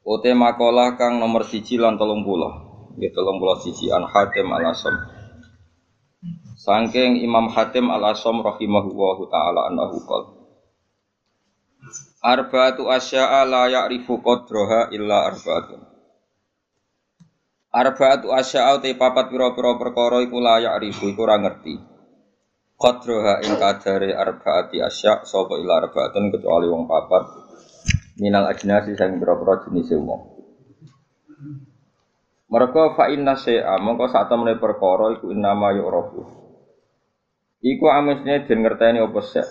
Ote makalah kang nomor siji lan tolong puluh. Ya tolong puluh siji. An Hatim al Asom Sangking Imam Hatim al Asom rahimahullahu ta'ala annahu qol. Arba'atu asya'a la ya'rifu qadraha illa arba'atun. Arba'atu asya'a te papat pira-pira perkara iku la ya'rifu iku ora ngerti. Qadraha ing kadare arba'ati asya' sapa illa arba'atun kecuali wong papat minal ajnasi sang boro-boro jenis wong. Mereka fa inna syai'a mongko sak temene perkara iku innama yu'rafu. Iku amisne den ngerteni apa sek.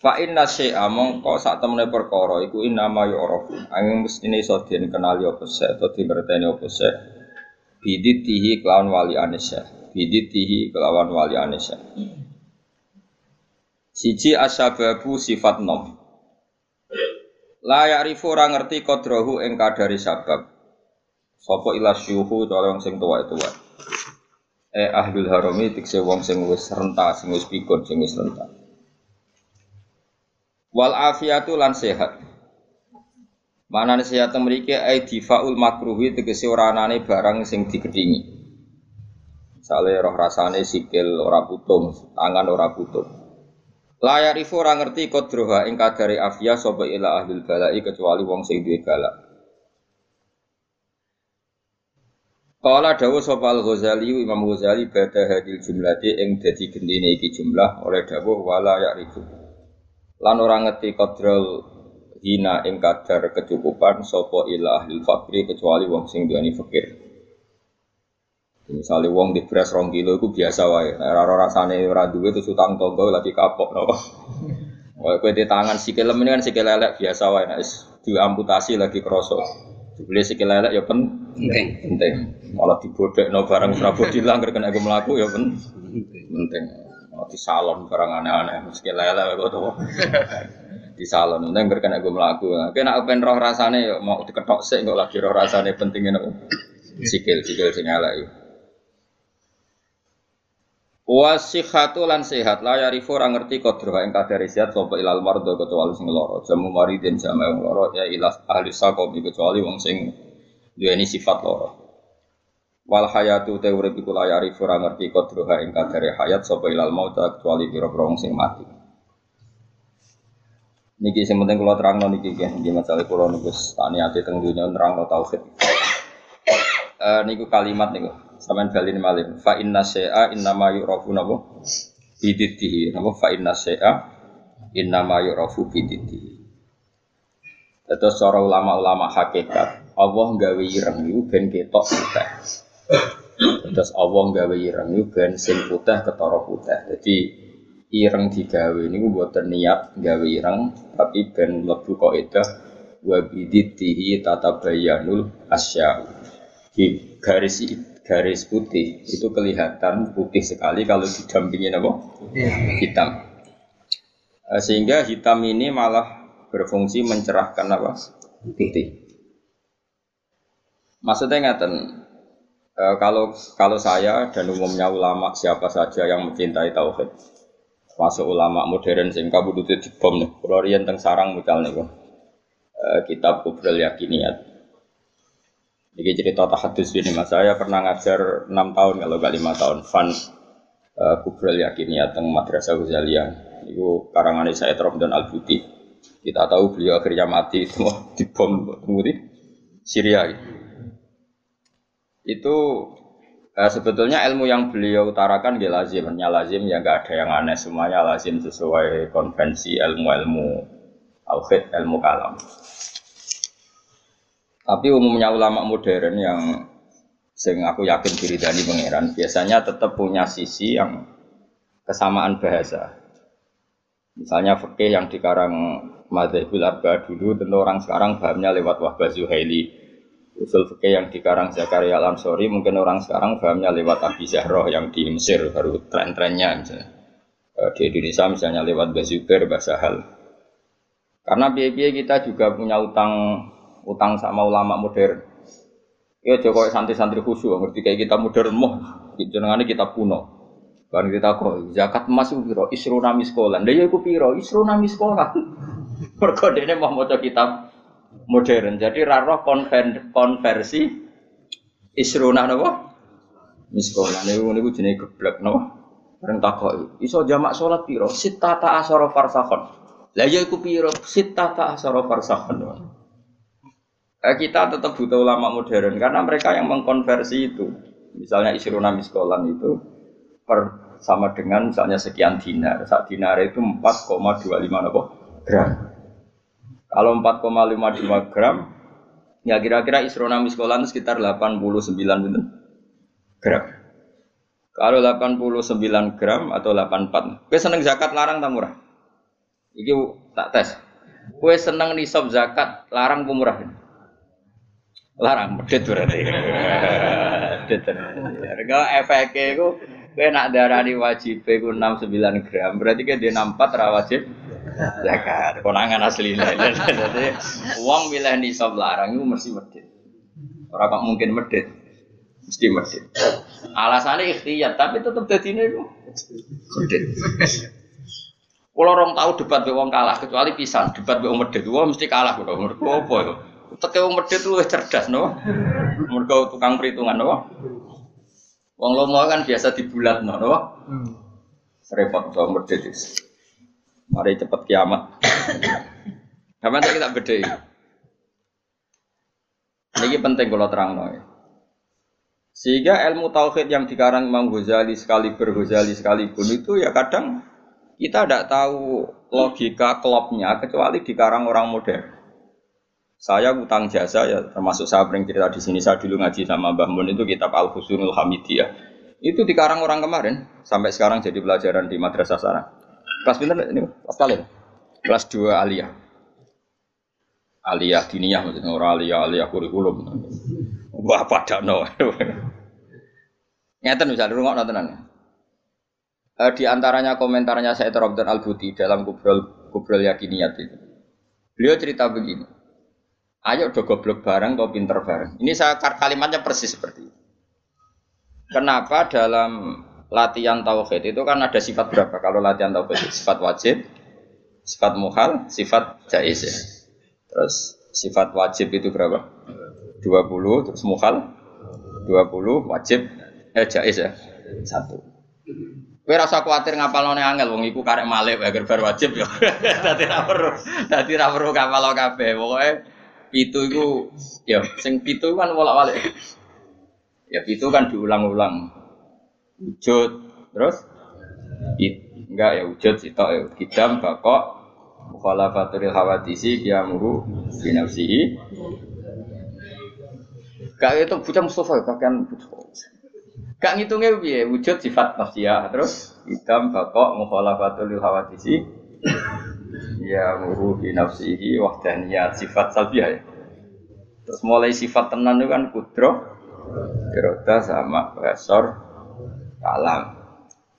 Fa inna syai'a mongko sak temene perkara iku innama yu'rafu. Angin mestine iso den kenali apa atau ngerteni apa sek. Biditihi kelawan wali anisa. Biditihi kelawan wali anisa. Siji asyababu sifat nom. La ya'rifu ora ngerti kodrahu ing kadari sabab. Sapa ila syuhu cara wong sing tuwa-tuwa. Eh ahlul harami tikse wong sing wis renta, sing wis pikun, sing wis renta. Wal afiatu lan sehat. Mana sehat mriki ai difaul makruhi tegese ora anane barang sing digedingi. Misale roh rasane sikil ora putung, tangan ora putung. Layar ifu orang ngerti kodroha ing kadari afia soba ila ahlul balai kecuali wong sing duwe balak. Kala dawu sapa Al Ghazali Imam Ghazali bada hadil jumlati ing dadi gendine iki jumlah oleh dawuh wala ya'rifu. Lan ora ngerti kodrol hina ing kadar kecukupan sapa ila ahlul fakri kecuali wong sing duweni fakir. Misalnya wong di beras rong kilo itu biasa wae. Nah, raro rasane ora duwe terus utang tonggo lagi kapok no. Wah, kue di tangan sikil ini kan sikil lelek biasa wae. Nah, diamputasi lagi kroso. Dibeli sikil lelek ya penting. Penting. Malah dibodek no barang serabut hilang kena gue melaku ya pen penting. Malah di salon barang aneh-aneh. Sikil lelek kok tuh. di salon penting kena gue melaku. Kena open roh rasane ya mau diketok sih nggak lagi roh rasane pentingnya no. Sikil sikil sing elek. Wasihatu lan sehat. La yarifu ora ngerti kodroha ing kadare sehat sapa ilal mardo kecuali sing lara. Jamu maridin jama wong lara ya ilas ahli sakom kecuali wong sing duweni sifat lara. Wal hayatu te urip iku la yarifu ora ngerti kodroha ing kadare hayat sapa ilal maut kecuali pira-pira wong sing mati. Niki sing penting kula terangno niki nggih masalah kula niku taniate teng dunya nerangno tauhid. Uh, niku kalimat niku sampean balin malih fa inna syai'a inna ma yu'rafu napa bididdihi. Napa fa inna syai'a inna ma yu'rafu bididdihi. Terus cara ulama-ulama hakikat Allah gawe ireng niku ben ketok putih. Terus Allah gawe ireng niku ben sing putih ketara putih. Jadi ireng digawe niku mboten niat gawe ireng tapi ben mlebu kaidah wa bididdihi tatabayyanul asya' di garis garis putih itu kelihatan putih sekali kalau didampingi apa? Ya. hitam. Eh, sehingga hitam ini malah berfungsi mencerahkan apa? Putih. Maksudnya ngaten, e, kalau kalau saya dan umumnya ulama siapa saja yang mencintai tauhid, masuk ulama modern sing kabudute dibom nih, kalau teng sarang misalnya e, kitab Kubrul Yakiniyat ini cerita tahadus ini mas. Saya pernah ngajar 6 tahun kalau gak 5 tahun. Fan uh, Kubrel ya teng Madrasah Ghazaliyah. Itu karangan saya Trom dan Al Buti Kita tahu beliau akhirnya mati itu di bom di Syria. Itu uh, sebetulnya ilmu yang beliau utarakan dia lazim, hanya lazim ya nggak ada yang aneh. Semuanya lazim sesuai konvensi ilmu-ilmu tauhid, ilmu kalam. Tapi umumnya ulama modern yang sing aku yakin diri dari pangeran biasanya tetap punya sisi yang kesamaan bahasa. Misalnya fikih yang dikarang Madzhabul Arba dulu tentu orang sekarang pahamnya lewat Wahbah Zuhaili. Usul fikih yang dikarang Zakaria Al-Ansori mungkin orang sekarang pahamnya lewat Abi Zahroh yang di Mesir baru tren-trennya misalnya. Eh, Di Indonesia misalnya lewat Bazuber, Basahal. Karena biaya kita juga punya utang utang sama ulama modern. Ya Jokowi santri-santri khusyuk ngerti kayak kita modern moh, jenengane kita kuno. Kan kita kok zakat emas itu piro? Isruna miskolan. Lah ya iku piro? Isruna miskolan. Mergo dene mau maca kitab modern. Jadi raro konver konversi isruna napa? Miskolan niku niku jenenge geblek napa? Bareng takok iso jamak salat piro? Sittata asyara farsakhon. Lah ya iku piro? Sittata asyara farsakhon. Eh, kita tetap butuh ulama modern karena mereka yang mengkonversi itu. Misalnya isruna miskolan itu per sama dengan misalnya sekian dinar. Saat dinar itu 4,25 apa? gram. Kalau 4,55 gram, ya kira-kira isrona miskolan sekitar 89 gram. Kalau 89 gram atau 84. Kue seneng zakat larang tak murah? Iki tak tes. Kue seneng nisab zakat larang murah? Larang, medit berarti. Medit. Harga efeknya itu Kowe nak darani wajib iku 69 gram, berarti kan dia 64 ra wajib zakat. Konangan asline. Dadi wong milih nisab larang iku mesti medhit. Ora kok mungkin medhit. Mesti medhit. Alasannya ikhtiyat, tapi tetep dadine iku medhit. Kulo rong tahu debat be wong kalah kecuali pisan debat be wong medhit. Wong mesti kalah kok. Mergo apa itu? Teke wong medhit luwih cerdas no. Mergo tukang perhitungan no. Wong lomo kan biasa dibulat no, no? Hmm. Repot so medit Mari cepat kiamat. Kapan kita beda Ini penting kalau terang no. Sehingga ilmu tauhid yang dikarang Imam Ghazali sekali Ghazali sekalipun itu ya kadang kita tidak tahu logika klopnya kecuali dikarang orang modern. Saya utang jasa ya termasuk saya pernah cerita di sini saya dulu ngaji sama Mbah Mun itu kitab Al Husnul Hamidiyah. Itu dikarang orang kemarin sampai sekarang jadi pelajaran di madrasah sana. Kelas pinter ini kelas kalian. Kelas 2 aliyah. Aliyah diniyah maksudnya orang aliyah aliyah kurikulum. Wah pada no. Ngeten bisa dulu nggak nontonan. Uh, di antaranya komentarnya saya Abdul Al Buti dalam kubrol kubrol yakiniyat itu. Beliau cerita begini. Ayo do goblok bareng atau pinter bareng. Ini saya kalimatnya persis seperti itu. Kenapa dalam latihan tauhid itu kan ada sifat berapa? Kalau latihan tauhid sifat wajib, sifat muhal, sifat jaiz ya. Terus sifat wajib itu berapa? 20, terus muhal 20, wajib eh jaiz ya. Satu. Kowe rasa kuatir ngapalone angel wong iku karek malih agar bar wajib ya. Dadi ra perlu, dadi ra perlu kapal kabeh. Pokoke Pitu itu ya sing pitu kan bolak-balik. Ya pitu kan diulang-ulang. Wujud terus it, enggak ya wujud sitok ya kidam bakok mukhalafatul hawatisi kiamuhu fi nafsihi. Gak itu bocah Mustafa pakaian Gak ngitungnya piye wujud sifat nafsiyah terus idam bakok mukhalafatul hawatisi ya muru fi nafsihi wahdaniyat sifat salbiah ya. Terus mulai sifat tenan itu kan kudro, iroda sama besor, kalam.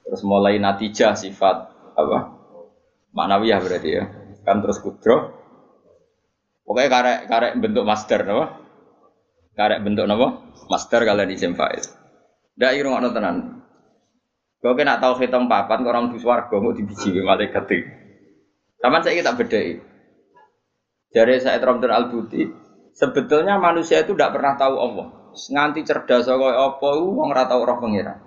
Terus mulai natijah sifat apa? Manawiyah berarti ya. Kan terus kudro. Pokoknya karek karek bentuk master no? Karek bentuk no? Master kalian di itu. Dak irung ngono tenan. Kau kena tahu hitam papan orang di swarga mau dibiji malaikat. Taman saya kita beda. Dari saya Abdul Al Buti, sebetulnya manusia itu tidak pernah tahu Allah. Nganti cerdas kok apa wong ora tau roh pengira.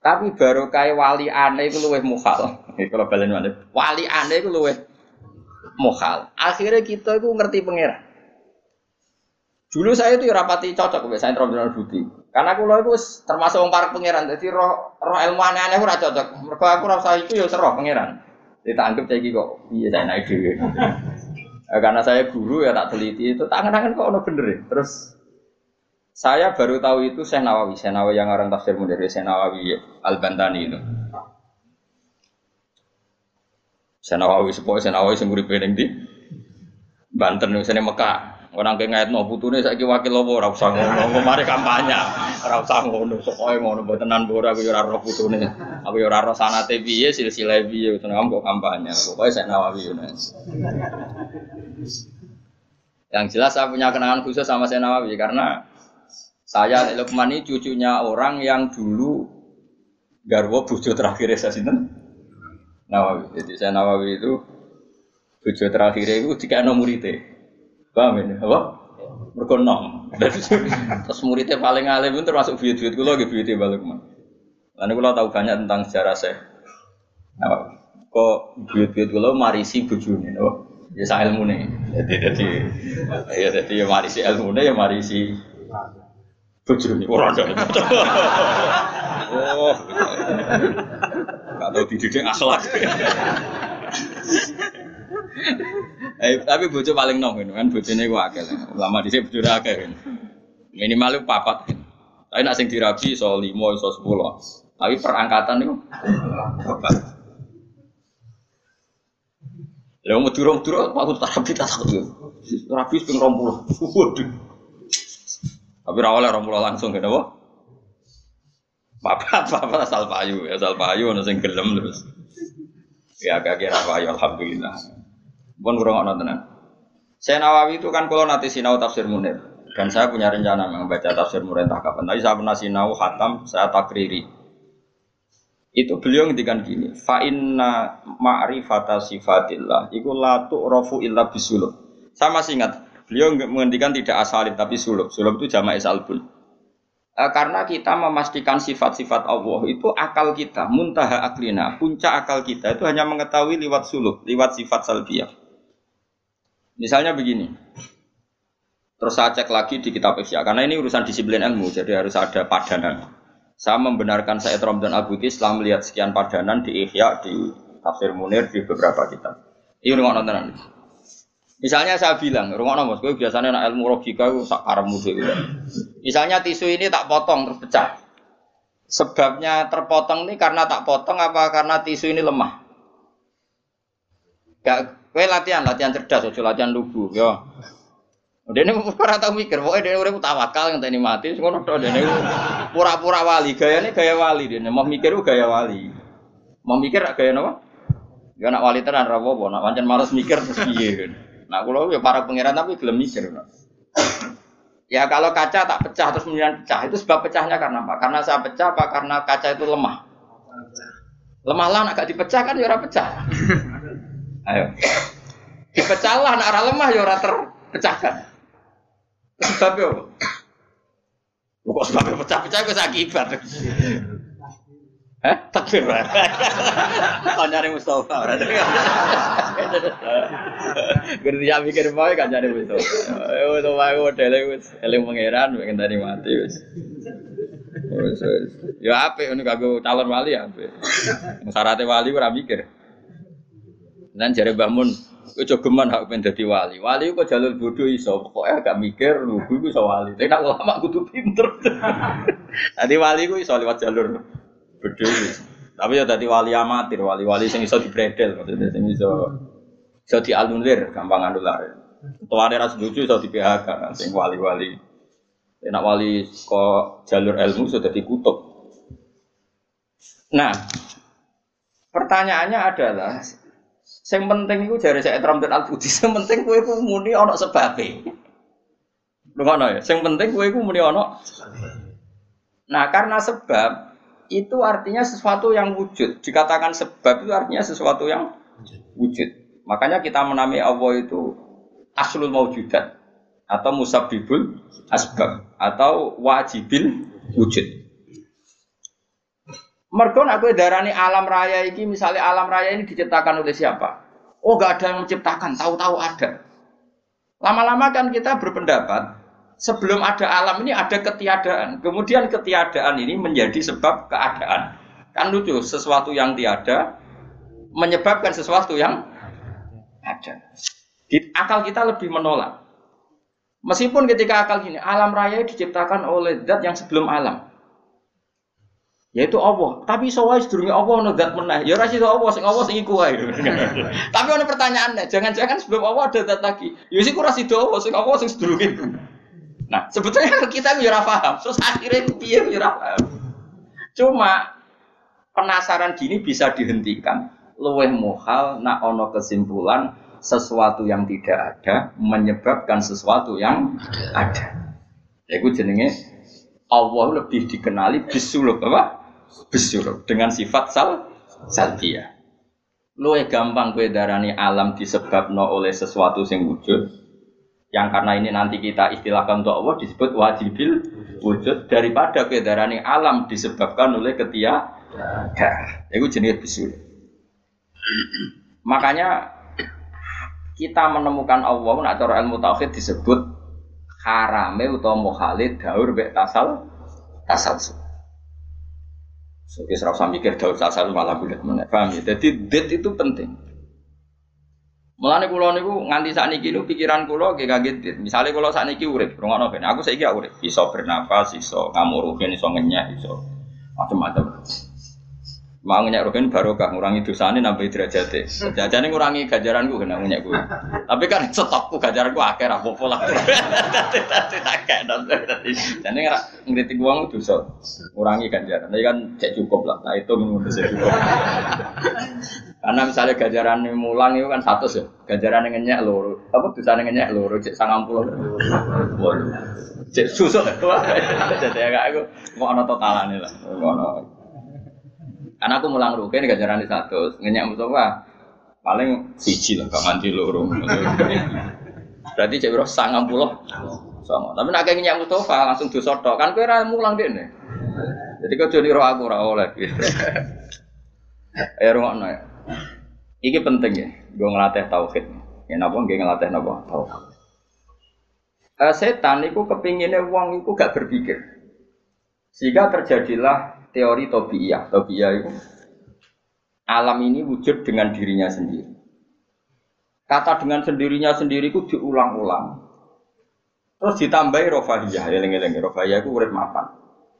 Tapi baru kayak wali aneh itu luweh mukhal. Kalau balen mana? Wali aneh itu luweh mukhal. Akhirnya kita itu ngerti pengira. Dulu saya itu ya rapati cocok mbek saya Abdul Buti. Karena aku itu termasuk orang para pangeran. Jadi roh roh ilmu aneh-aneh ora cocok. Mergo aku rasa itu ya seroh pangeran. Kita anggap saya kok iya saya naik dulu. Eh, karena saya guru ya tak teliti itu tangan-tangan kok ono bener ya. Terus saya baru tahu itu saya Nawawi, saya Nawawi yang orang tafsir modern, saya Nawawi Al Bantani itu. Senawawi sepoi Senawawi sing uripe ning ndi? Banten sene Mekah. Orang ngait no putune saiki wakil apa ora usah ngono, mari kampanye. Ora usah ngono, pokoke ngono mboten bora aku yo ora roh putune. Aku yo ora roh sanate piye, silsilah piye, seneng kok kampanye. Pokoke saya Nawawi yo. Yang jelas saya punya kenangan khusus sama saya Nawawi karena saya Lukman ini cucunya orang yang dulu garwo bojo terakhir saya sinten Nawawi. Jadi saya Nawawi itu bojo terakhir itu jika nomor itu, paham ini? Apa? Berkonom. Terus muridnya paling alim pun termasuk buyut-buyut kulo lagi buyut balik mah. Lalu kulo tahu banyak tentang sejarah saya. Nawawi. Kok buyut-buyut kulo marisi bojone, oh. Ya sa ilmu nih. Jadi jadi ya jadi ya marisi ilmu nih ya marisi bojone ora ada. Oh. Gak tahu dididik akhlak. eh, tapi bojo paling nom kan bojone ku akeh. Lama dhisik bojone akeh kan. Minimal papat kan. Tapi nak sing dirabi iso 5 iso 10. Tapi perangkatan niku papat. Lha mau durung-durung aku terapi tak takut. Rabi ping 20. Waduh. Tapi ra oleh 20 langsung kenapa? Papa papa asal payu, asal payu sing gelem terus. Ya agak kira payu alhamdulillah. Pun kurang tenan. Saya Nawawi itu kan kalau nanti sinau tafsir Munir dan saya punya rencana membaca tafsir Munir entah kapan. Tapi saya pernah sinau khatam, saya takriri. Itu beliau ngendikan gini, fa inna ma'rifata sifatillah iku la tu'rafu illa bisulub. Saya masih ingat, beliau menghentikan tidak asalib tapi sulub. Sulub itu jama'i salbun Eh, karena kita memastikan sifat-sifat Allah itu akal kita, muntaha aklina, puncak akal kita itu hanya mengetahui lewat suluk, lewat sifat salbiyah. Misalnya begini, terus saya cek lagi di kitab Ihya, karena ini urusan disiplin ilmu, jadi harus ada padanan. Saya membenarkan Said Ramdan Abuti setelah melihat sekian padanan di Ihya, di Tafsir Munir, di beberapa kitab. Ini nonton tenan. Misalnya saya bilang, rumah nomor, gue biasanya nak ilmu logika gue dhewe. Misalnya tisu ini tak potong terus pecah. Sebabnya terpotong ini karena tak potong apa karena tisu ini lemah? Gak, gue latihan, latihan cerdas, ojo latihan lugu, yo. Dia ini pura tahu mikir, pokoknya dia udah tawakal yang tadi mati, ngono tok dia pura-pura wali, gaya ini gaya wali dia, mau mikir gaya wali, mau mikir gaya apa? Ya nak wali tenan rapopo, nak pancen males mikir terus piye. Nah, kalau ya para pangeran tapi belum mikir. Ya kalau kaca tak pecah terus kemudian pecah itu sebab pecahnya karena apa? Karena saya pecah apa karena kaca itu lemah? Lemah lah agak dipecah kan ya pecah. Ayo. Dipecah lah nak lemah ya terpecahkan. Sebabnya apa? Kok sebabnya pecah-pecah itu akibat. Eh, takbir Kau nyari Mustafa berarti. Gerti ya mikir mau kan nyari Mustafa. Eh, itu mau model wis eling pangeran pengen tadi mati wis. Ya apa ini kagak calon wali ya apa? Syaratnya wali ora mikir. Dan jare bangun Kowe jogeman hak pengen dadi wali. Wali kok jalur bodoh iso, pokoknya agak mikir lugu iku iso wali. Tapi nak ulama kudu pinter. Tadi wali ku iso lewat jalur Bedhe. Tapi ya tadi wali amatir, wali-wali sing iso dibredel maksudnya sing iso iso dialunir gampang anular. Tuane ra setuju iso di PHK sing wali-wali. Enak wali kok jalur ilmu sudah dikutuk. Nah, pertanyaannya adalah yang penting itu dari saya Trump dan Al Budi, yang penting kue ku muni ono sebabnya. Lu ngono ya, yang penting kue ku muni ono. Nah, karena sebab itu artinya sesuatu yang wujud. Dikatakan sebab itu artinya sesuatu yang wujud. Makanya kita menamai Allah itu aslul maujudat atau musabibul asbab atau wajibil wujud. Mergon aku darani alam raya ini, misalnya alam raya ini diciptakan oleh siapa? Oh, gak ada yang menciptakan, tahu-tahu ada. Lama-lama kan kita berpendapat sebelum ada alam ini ada ketiadaan. Kemudian ketiadaan ini menjadi sebab keadaan. Kan lucu, sesuatu yang tiada menyebabkan sesuatu yang ada. Akal kita lebih menolak. Meskipun ketika akal gini, alam raya diciptakan oleh zat yang sebelum alam. Yaitu Allah. Tapi iso wae sedurunge Allah ono zat meneh. Ya ora iso Allah sing Allah sing iku wae. Tapi ono pertanyaannya, jangan-jangan sebelum Allah ada zat lagi. Ya sik ora sido Allah sing Allah sing sedurunge iku. Nah, sebetulnya kita ya ora paham. Terus akhirnya piye ya ora paham. Cuma penasaran gini bisa dihentikan. Luweh muhal nak ono kesimpulan sesuatu yang tidak ada menyebabkan sesuatu yang ada. Ya itu jenenge Allah lebih dikenali bisuluk apa? Bisyur dengan sifat sal salbiyah. Luwe gampang kue darani alam disebabno oleh sesuatu yang wujud yang karena ini nanti kita istilahkan untuk Allah disebut wajibil wujud daripada kue darani alam disebabkan oleh ketiadaan. Itu jenis bisyur. Makanya kita menemukan Allah nak cara ilmu tauhid disebut harame utawa muhalid daur be tasal tasal. Oke, serap sampai mikir daun sasar malah bulat mana, paham ya? Jadi det itu penting. Mulane kula niku nganti saat niki niku pikiran kula nggih kaget dit. Misale kula saat niki urip, rungono ben aku saiki urip, iso bernafas, iso ngamuruhin, iso ngenyek, iso macam-macam. Mau ngenyek rogen barokah ngurangi dosane nambah derajate. Jajane ngurangi ganjaranku kena ngenyek kuwi. Tapi kan stokku ganjaranku akeh ra apa lah. Dadi tak kek dadi. Jane ora ngritik wong dosa. Ngurangi ganjaran. Tapi kan cek cukup lah. Nah itu menurut saya cukup. Karena misalnya ganjaran mulang itu kan satu ya. Ganjaran yang ngenyek loro. Apa dosane ngenyek loro cek 90. Cek susuk. Jadi agak aku mau ana totalane lah. Ngono. Karena aku mulang rugen gak jarani satu, ngenyak Mustafa paling siji lah, gak mandi loro. Berarti cek biro sangat puluh sama. Tapi nak ngenyak Mustafa langsung dosa kan kue mulang deh nih. Jadi kau jadi roh aku roh oleh. Eh roh ya. Iki penting ya, gue ngelatih tauhid. Ya napa gue ngelatih napa tauhid. Uh, setan itu kepinginnya uang itu gak berpikir. Sehingga terjadilah teori tobiyah. Tobiyah itu alam ini wujud dengan dirinya sendiri. Kata dengan sendirinya sendiri itu diulang-ulang. Terus ditambahi rofahiyah, eling-eling rofahiyah itu urip mapan.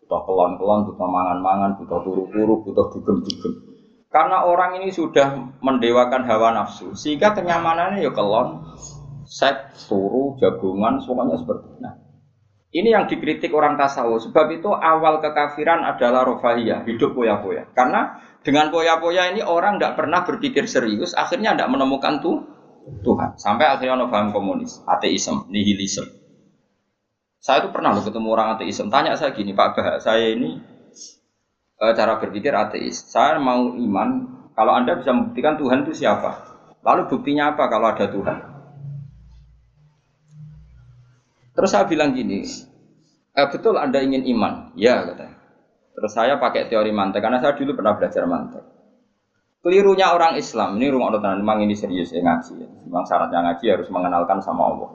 Butuh kelon-kelon, butuh mangan-mangan, butuh turu-turu, butuh dugem-dugem. Karena orang ini sudah mendewakan hawa nafsu, sehingga kenyamanannya ya kelon, set, turu, jagungan, semuanya seperti itu. Nah, ini yang dikritik orang tasawuf. Sebab itu awal kekafiran adalah rofahiyah, hidup poya-poya. Karena dengan poya-poya ini orang tidak pernah berpikir serius, akhirnya tidak menemukan tuh Tuhan. Sampai akhirnya paham komunis, ateisme, nihilisme. Saya itu pernah loh ketemu orang ateisme. Tanya saya gini, Pak Bah, saya ini e, cara berpikir ateis. Saya mau iman, kalau Anda bisa membuktikan Tuhan itu siapa? Lalu buktinya apa kalau ada Tuhan? Terus saya bilang gini, eh, betul Anda ingin iman? Ya, katanya. Terus saya pakai teori mantek, karena saya dulu pernah belajar mantek. Kelirunya orang Islam, ini rumah Allah memang ini serius ya ngaji. Ya. Memang syaratnya ngaji harus mengenalkan sama Allah.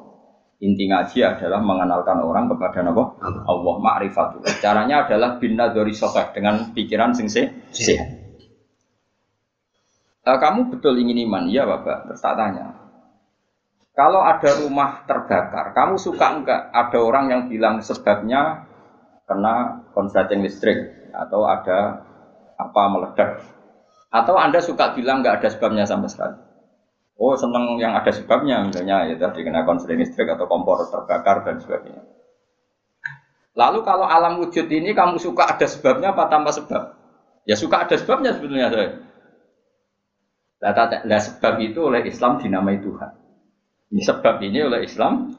Inti ngaji adalah mengenalkan orang kepada Allah. Allah ma'rifatul. Caranya adalah bina dari sokeh dengan pikiran sing sehat. Eh, kamu betul ingin iman? Iya Bapak. Terus tak tanya, kalau ada rumah terbakar, kamu suka enggak ada orang yang bilang sebabnya kena konsleting listrik atau ada apa meledak? Atau Anda suka bilang enggak ada sebabnya sama sekali? Oh seneng yang ada sebabnya, misalnya ya tadi kena konsleting listrik atau kompor terbakar dan sebagainya. Lalu kalau alam wujud ini kamu suka ada sebabnya apa tanpa sebab? Ya suka ada sebabnya sebetulnya saya. Nah, sebab itu oleh Islam dinamai Tuhan. Ini sebab ini oleh Islam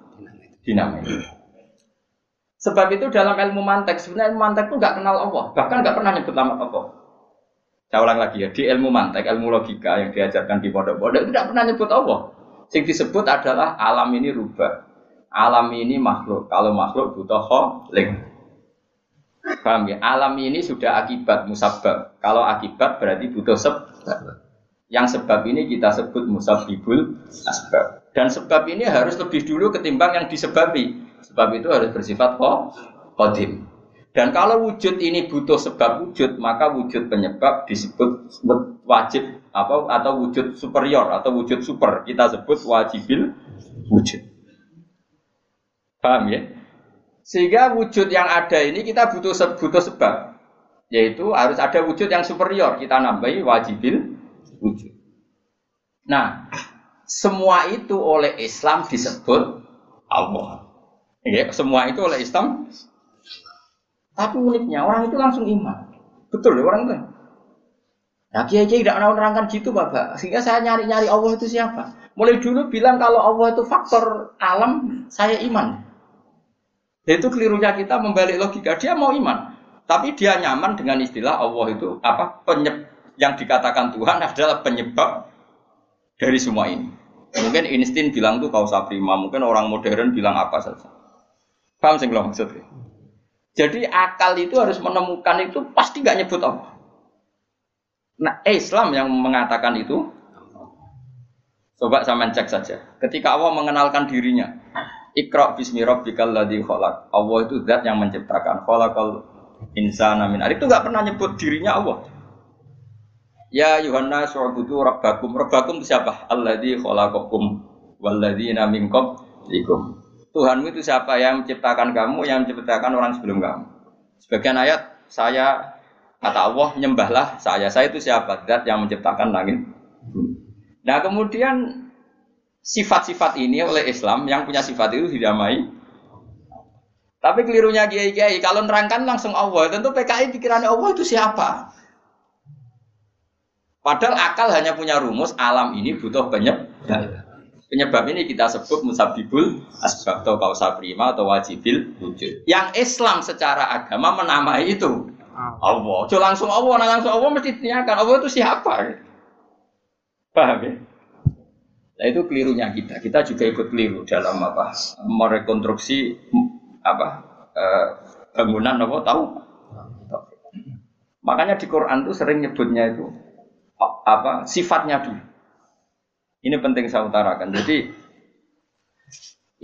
dinamai. Sebab itu dalam ilmu mantek, sebenarnya ilmu mantek itu nggak kenal Allah, bahkan nggak pernah nyebut nama Allah. Saya ulang lagi ya, di ilmu mantek, ilmu logika yang diajarkan di pondok-pondok itu tidak pernah nyebut Allah. Yang disebut adalah alam ini rubah. Alam ini makhluk. Kalau makhluk butuh kholik. Paham ya? Alam ini sudah akibat musabab. Kalau akibat berarti butuh sebab. Yang sebab ini kita sebut musabibul asbab. Dan sebab ini harus lebih dulu ketimbang yang disebabi. Sebab itu harus bersifat kodim. Dan kalau wujud ini butuh sebab wujud, maka wujud penyebab disebut wajib apa atau wujud superior atau wujud super. Kita sebut wajibil wujud. Paham ya? Sehingga wujud yang ada ini kita butuh butuh sebab. Yaitu harus ada wujud yang superior. Kita nambahi wajibil wujud. Nah, semua itu oleh Islam disebut Allah. Ya, semua itu oleh Islam. Tapi uniknya orang itu langsung iman. Betul ya orang itu. Nah, kiai kiai tidak menerangkan gitu, bapak. Sehingga saya nyari nyari Allah itu siapa. Mulai dulu bilang kalau Allah itu faktor alam, saya iman. Itu kelirunya kita membalik logika. Dia mau iman, tapi dia nyaman dengan istilah Allah itu apa penyeb yang dikatakan Tuhan adalah penyebab dari semua ini. Mungkin Einstein bilang tuh kausa prima, mungkin orang modern bilang apa saja. Paham sih maksudnya? Jadi akal itu harus menemukan itu pasti nggak nyebut Allah. Nah Islam yang mengatakan itu, coba saya cek saja. Ketika Allah mengenalkan dirinya, Iqra bismi rabbikal ladzi khalaq. Allah itu zat yang menciptakan. Khalaqal insana min Itu nggak pernah nyebut dirinya Allah. Ya Yohanes wa'budu rabbakum. Rabbakum siapa? Alladzi khalaqakum walladzina min qablikum. Tuhanmu itu siapa yang menciptakan kamu, yang menciptakan orang sebelum kamu. Sebagian ayat saya kata Allah nyembahlah saya. Saya itu siapa? Zat yang menciptakan langit. Nah kemudian sifat-sifat ini oleh Islam yang punya sifat itu didamai. Tapi kelirunya kiai-kiai kalau nerangkan langsung Allah, tentu PKI pikirannya Allah itu siapa? Padahal akal hanya punya rumus alam ini butuh penyebab. Penyebab ini kita sebut musabibul asbab atau kausa prima atau wajibil wujud. Yang Islam secara agama menamai itu Allah. Jo langsung Allah, nah langsung Allah mesti ditanyakan Allah itu siapa? Paham ya? Nah itu kelirunya kita. Kita juga ikut keliru dalam apa? Merekonstruksi apa? Eh, bangunan apa tahu? Makanya di Quran tuh sering nyebutnya itu apa sifatnya dulu. Ini penting saya utarakan. Jadi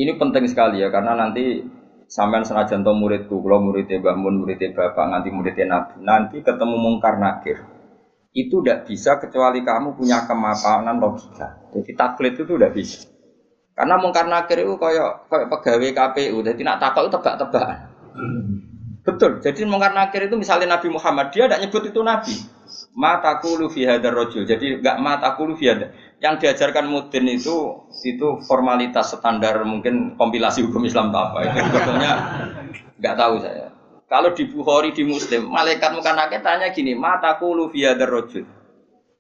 ini penting sekali ya karena nanti sampean senajan to muridku, kalau muridnya Mbah Mun, muridnya Bapak, nanti muridnya Nabi, nanti ketemu mungkar nakir. Itu tidak bisa kecuali kamu punya kemapanan logika. Jadi taklid itu tidak bisa. Karena mungkar nakir itu kayak kayak pegawai KPU, jadi nak takut itu tebak-tebakan. Betul. Jadi mungkar nakir itu misalnya Nabi Muhammad, dia tidak nyebut itu Nabi. Matakulu fi hadar rojul. Jadi enggak matakulu fi hadar. Yang diajarkan mudin itu itu formalitas standar mungkin kompilasi hukum Islam apa itu sebetulnya enggak tahu saya. Kalau di Bukhari di Muslim, malaikat muka nakit tanya gini, matakulu fi hadar rojul.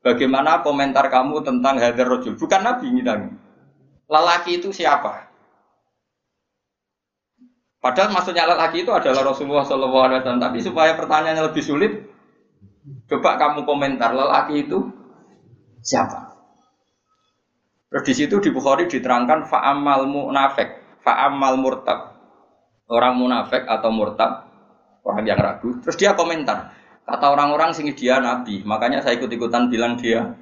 Bagaimana komentar kamu tentang hadar rojul? Bukan Nabi ngidang. Lelaki itu siapa? Padahal maksudnya lelaki itu adalah Rasulullah SAW. Tapi supaya pertanyaannya lebih sulit, Coba kamu komentar lelaki itu siapa? Terus di situ di Bukhari diterangkan fa'amal munafik, fa'amal murtab. Orang munafik atau murtab, orang yang ragu. Terus dia komentar, kata orang-orang sini dia nabi, makanya saya ikut-ikutan bilang dia.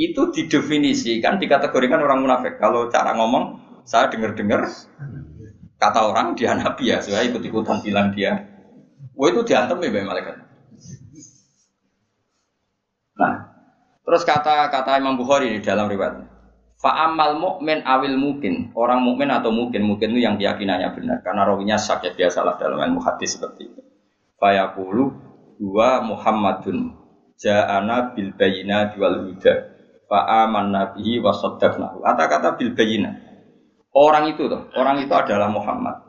Itu didefinisikan, dikategorikan orang munafik. Kalau cara ngomong, saya dengar-dengar kata orang dia nabi ya, saya ikut-ikutan bilang dia. Wah itu diantem ya malaikat. Nah, terus kata kata Imam Bukhari di dalam riwayat. Fa'amal mukmin awil mungkin orang mukmin atau mungkin mungkin itu yang keyakinannya benar karena rawinya sakit ya biasalah dalam ilmu hadis seperti itu. Fayaqulu dua Muhammadun ja'ana bil bayina wal huda fa'aman nabihi wa saddaqnahu. Kata-kata bil bayina. Orang itu tuh, orang itu adalah Muhammad.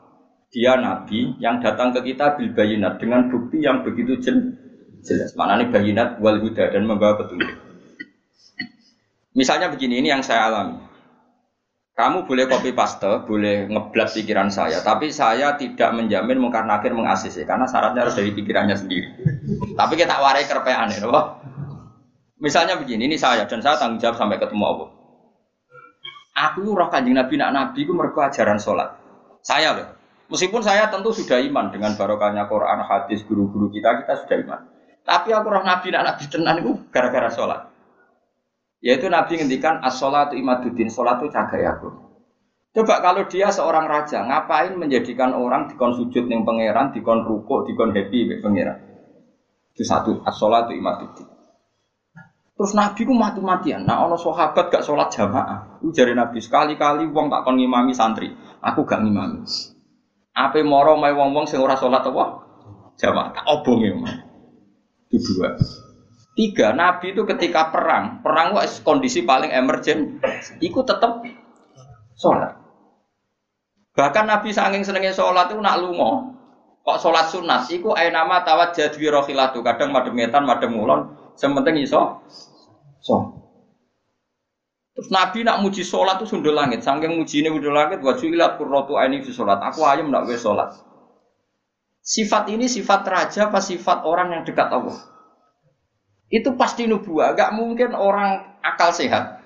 Dia nabi yang datang ke kita bil bayinat dengan bukti yang begitu jelas jelas. Mana nih bayinat wal huda dan membawa petunjuk. Misalnya begini, ini yang saya alami. Kamu boleh copy paste, boleh ngeblat pikiran saya, tapi saya tidak menjamin mungkar nakir mengasis karena syaratnya harus dari pikirannya sendiri. tapi kita warai kerpean ya, Misalnya begini, ini saya dan saya tanggung jawab sampai ketemu Allah. Aku roh kanjeng Nabi nak Nabi itu mereka ajaran sholat. Saya loh. Meskipun saya tentu sudah iman dengan barokahnya Quran, hadis, guru-guru kita, kita sudah iman. Tapi aku roh Nabi nak Nabi tenan itu gara-gara sholat. Yaitu Nabi ngendikan as-sholatu imaduddin, sholat itu cagai aku. Coba kalau dia seorang raja, ngapain menjadikan orang dikon sujud ning pangeran, dikon ruko, dikon happy be pangeran. Itu satu, as-sholatu imaduddin. Terus Nabi ku mati-matian. Nah, ono sahabat gak sholat jamaah. Itu Nabi sekali-kali wong tak kon ngimami santri. Aku gak ngimami. Apa moro mai wong-wong sing ora sholat apa? Jamaah tak ya. Itu dua. Tiga, Nabi itu ketika perang, perang itu kondisi paling emergen, itu tetap sholat. Bahkan Nabi saking senengnya sholat itu nak lungo. Kok sholat sunat, iku ayo nama tawat jadi rohilatu. Kadang madem ngetan, madem ngulon, sementing iso. So. Terus Nabi nak muji sholat itu sundul langit. Saking muji ini sundul langit, wajulat kurrotu ini di sholat. Aku ayam nak gue sholat. Sifat ini sifat raja apa sifat orang yang dekat Allah? Itu pasti nubuah. Gak mungkin orang akal sehat.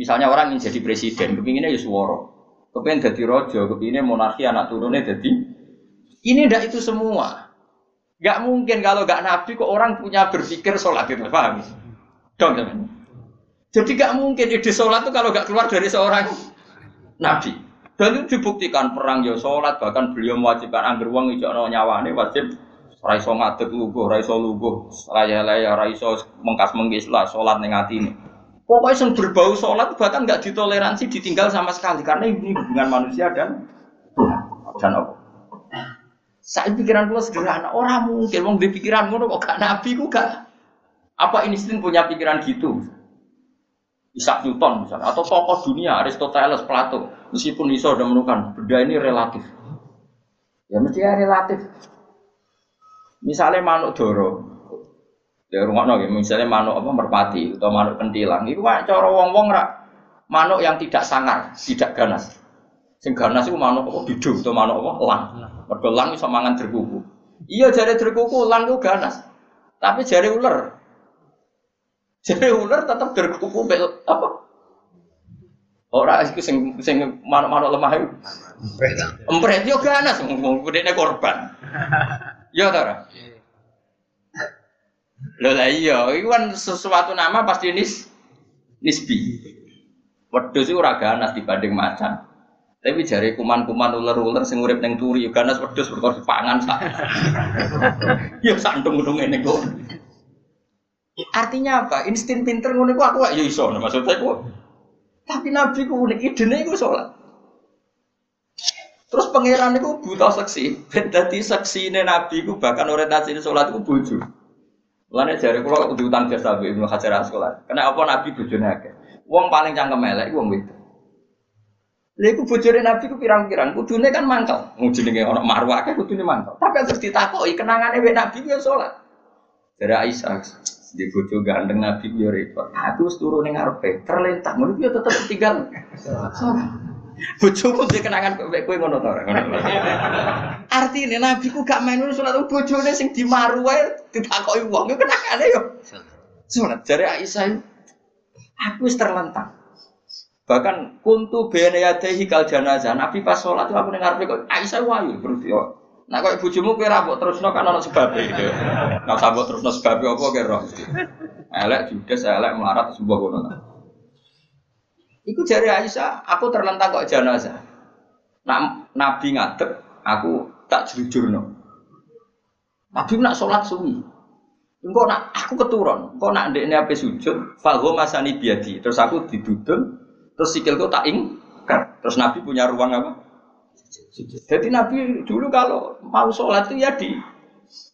Misalnya orang ingin jadi presiden, kepinginnya ya suworo. Kepingin jadi rojo, kepinginnya monarki anak turunnya jadi. Ini ndak itu semua. Gak mungkin kalau gak nabi kok orang punya berpikir sholat itu, paham? Dong, teman. Jadi gak mungkin ide sholat itu kalau gak keluar dari seorang nabi. Dan itu dibuktikan perang ya sholat bahkan beliau mewajibkan angger uang itu nyawane wajib raiso ngadeg luguh, raiso luguh, raya raya raiso mengkas menggis lah sholat ning ini. Pokoknya yang berbau sholat bahkan gak ditoleransi ditinggal sama sekali karena ini hubungan manusia dan dan apa? Saya pikiran gue sederhana, orang mungkin mau di pikiran kok gak nabi gue gak apa insting punya pikiran gitu. Isaac Newton misalnya, atau tokoh dunia Aristoteles, Plato, meskipun iso sudah menemukan benda ini relatif. Ya mesti ya relatif. Misalnya manuk doro, ya rumah ya, misalnya manuk apa merpati atau manuk kentilang, itu kan cara wong-wong rak manuk yang tidak sangar, tidak ganas. Sing ganas itu manuk apa bidung atau manuk apa lang. Mergo lang iso mangan. Iya jari derkuku lang itu ganas. Tapi jari ular jadi ular tetap berkuku bel apa? Orang itu sing sing mana-mana lemah itu. Empret yo ganas ngomong gedene korban. Yo ta Lho lah iya, itu kan sesuatu nama pasti nis nisbi. Wedhus itu ora ganas dibanding macan. Tapi jari kuman-kuman ular-ular sing urip ning turi ganas wedhus perkara pangan sak. Ya santung-untung ngene kok. Artinya apa? Insting pinter ngono iku aku ya iso maksudnya aku. Tapi Nabi ku unik idene iku salat. Terus pangeran itu buta seksi, dadi seksine Nabi ku bahkan orientasi sholat itu bojo. Mulane jare kula kudu utang jasa Mbak Ibnu Hajar Asqalani. Karena apa Nabi bojone akeh. Wong paling cangkem elek wong wedok. Lha iku bojone Nabi ku pirang-pirang, kudune kan mangkel. Wong jenenge ana marwah akeh kudune mangkel. Tapi harus ditakoki kenangane wek Nabi ku ya salat. Dari Aisyah, di bojo ganteng Nabi yo repot. Aku wis turu ning ngarepe, terlentang ngono yo tetep tinggal. Bojoku dia kenangan kowe kowe ngono ora Artine Nabi ku gak main salat bojone sing dimaru wae ditakoki wong yo kenangane yo. Salat jare Aisyah aku wis terlentang. Bahkan kuntu bene yadehi kal janazah. Nabi pas itu aku dengar kok Aisyah wayu berarti Nah kok bojomu kowe ra mbok terusno kan ana sebab gitu. Nah sambut terusno sebab apa roh. Elek judes elek melarat sebuah ngono. Iku jari Aisyah, aku terlentang kok jenazah. Nak Nabi ngadep, aku tak jujurno. Nabi nak sholat suwi. Engkau nak aku keturun, engkau nak ndekne ape sujud, fahu masani biadi. Terus aku didudung, terus sikilku tak ing, terus Nabi punya ruang apa? Jadi Nabi dulu kalau mau sholat itu ya di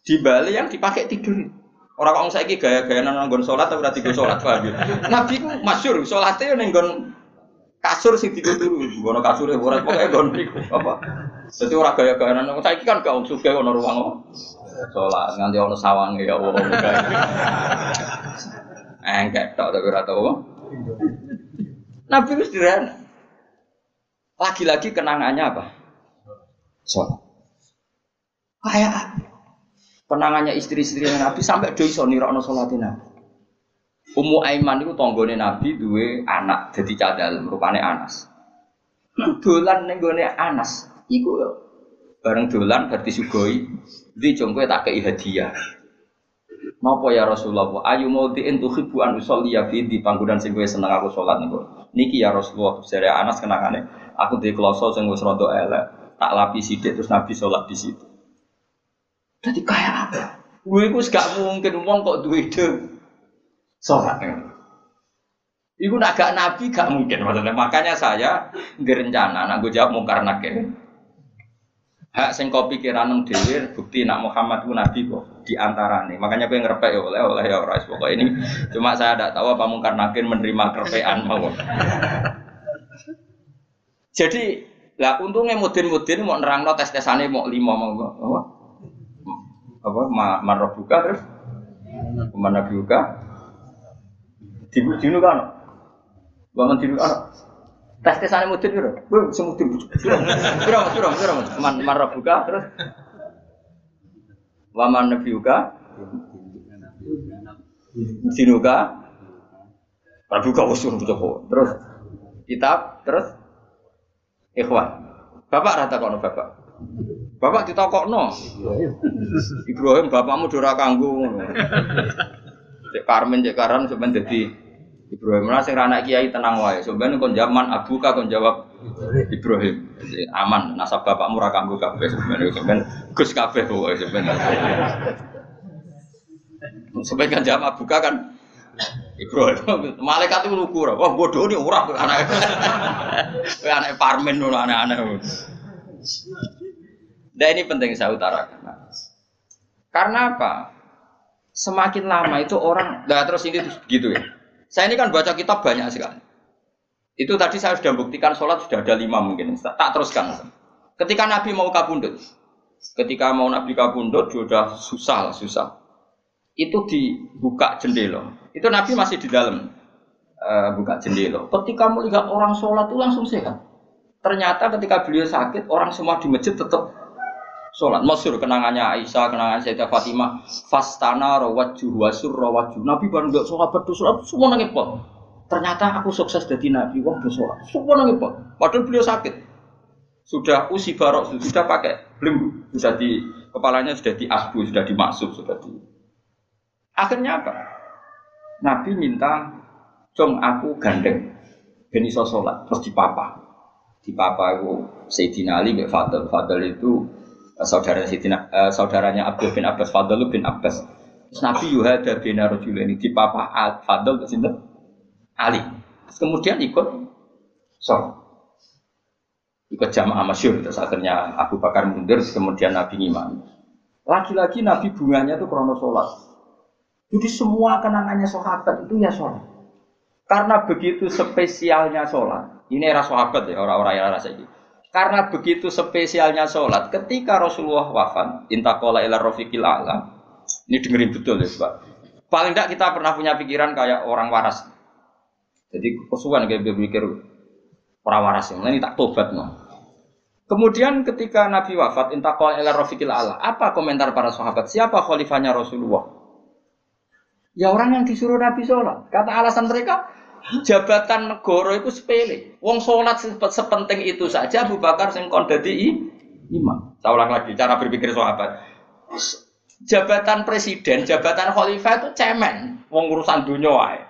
di Bali yang dipakai tidur. Orang orang saya gaya-gaya nonggon sholat atau berarti sholat paham ya? Nabi ku masyur sholatnya nenggon kasur sih tidur dulu, gono kasur ya orang pokoknya gon apa? Jadi orang gaya-gaya nonggon saya kan gak untuk gaya ono ruang sholat nganti ono sawang ya Allah. Engkek tak tapi rata apa? Nabi itu sederhana. Lagi-lagi kenangannya apa? Sholat. Kayak penangannya istri-istri Nabi sampai do iso nirokno salate Nabi. Ummu Aiman itu tonggone Nabi duwe anak jadi cadal rupane Anas. Dolan ning gone Anas iku bareng dolan berarti sugoi di jongkoe tak kei hadiah. Napa ya Rasulullah? Ayu mau diin tuhibbu an usolli ya fi di panggonan sing kowe seneng aku salat niku. Niki ya Rasulullah, jare Anas kenangane aku di kloso sing wis rada elek tak lapis sidik terus Nabi sholat di situ. Jadi kayak apa? Gue itu gak mungkin ngomong kok duit itu sholat. Iku nak gak Nabi gak mungkin maksudnya. Makanya saya direncana, nak gue jawab mungkar nakir. Hak sing kau pikiran dhewe bukti nak Muhammad ku nabi kok di antarane. Makanya kowe ngrepek ya oleh oleh ya ora pokok ini cuma saya tidak tahu apa mungkar nakin menerima kerpean mau. Jadi lah untungnya mudin-mudin mau nerangno tes-tesane mau lima mau apa? Apa marah buka terus mana buka? Dibu dinu kan? Bangun dinu kan? Tes tesane mudin piro? Bu, sing mudin. Piro, piro, piro. Man marah buka terus Waman nabiuka Dinuka Prabuka usur Joko Terus kitab terus ikhwan. Bapak rata kono bapak. Bapak ditakokno. Ibrahim bapakmu dora kanggo. Cek Karmen cek Karan sampeyan dadi Ibrahim lah sing anak kiai tenang wae. Sampeyan kon zaman abuka kon jawab Ibrahim. Jadi, aman nasab bapakmu ra kanggo kabeh sampeyan sampeyan Gus kabeh pokoke sampeyan. Sampeyan kan jawab abuka kan Ibrahim, malaikat itu lugu Wah bodoh nih ora anak. anak parmen ngono aneh-aneh. Nah ini penting saya utarakan. Karena apa? Semakin lama itu orang, nah terus ini gitu ya. Saya ini kan baca kitab banyak sekali. Itu tadi saya sudah buktikan sholat sudah ada lima mungkin. Tak teruskan. Ketika Nabi mau kabundut, ketika mau Nabi kabundut sudah susah susah. Itu dibuka jendela. Itu Nabi masih di dalam uh, buka jendela. Ketika melihat orang sholat itu langsung sehat. Ternyata ketika beliau sakit, orang semua di masjid tetap sholat. Masyur kenangannya Aisyah, kenangan Sayyidah Fatimah. Fastana rawajuh wasur rawajuh. Nabi baru nggak sholat sholat semua nangis pot. Ternyata aku sukses jadi Nabi, wah bersolat. Semua nangis pot. Padahal beliau sakit. Sudah usi barok, sudah pakai belenggu. Sudah di kepalanya sudah di asbu, sudah dimaksud, sudah di. Akhirnya apa? Nabi minta, "Jong aku gandeng." Ben iso salat terus dipapa. Dipapa aku Sayyidina Ali bin Fadl. Fadl itu saudara Sayyidina, uh, saudaranya Abdul bin Abbas, Fadl bin Abbas. Terus Nabi yuhada bin ini di papa Fadl ke sini Ali. Terus kemudian ikut sholat. Ikut jamaah masyur. Terus akhirnya Abu Bakar mundur, kemudian Nabi ngimami. Lagi-lagi Nabi bunganya itu krono sholat. Jadi semua kenangannya sahabat itu ya sholat. Karena begitu spesialnya sholat. Ini era sahabat ya, orang-orang yang rasa ini. Karena begitu spesialnya sholat, ketika Rasulullah wafat, intakola ila rofiqil alam, ini dengerin betul ya, Pak. Paling tidak kita pernah punya pikiran kayak orang waras. Jadi kesukaan kayak berpikir orang waras yang ini tak tobat no. Kemudian ketika Nabi wafat, intakola ila rofiqil alam, apa komentar para sahabat? Siapa khalifahnya Rasulullah? Ya orang yang disuruh Nabi sholat. Kata alasan mereka, jabatan negara itu sepele. Wong sholat sepenting itu saja Abu Bakar sing kon dadi imam. Saya ulang lagi cara berpikir sahabat. Jabatan presiden, jabatan khalifah itu cemen. Wong urusan dunia wae.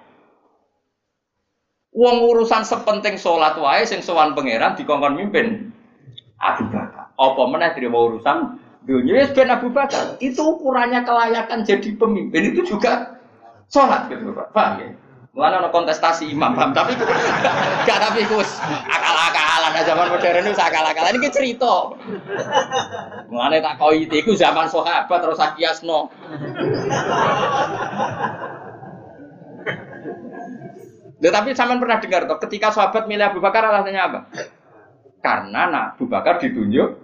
Wong urusan sepenting sholat wae sing sowan pangeran dikongkon mimpin Abu Bakar. Apa meneh terima urusan dunia ya Abu Bakar. Itu ukurannya kelayakan jadi pemimpin itu juga sholat gitu Pak. Paham ya? Mulane ana kontestasi imam, paham? Tapi gak tapi kus akal-akalan nah, zaman modern itu akal-akalan ini cerita. Mulane tak koi iku zaman sahabat terus akiasno. Loh, tapi sampean pernah dengar toh ketika sahabat milih Abu Bakar alasannya apa? Karena nah, Abu Bakar ditunjuk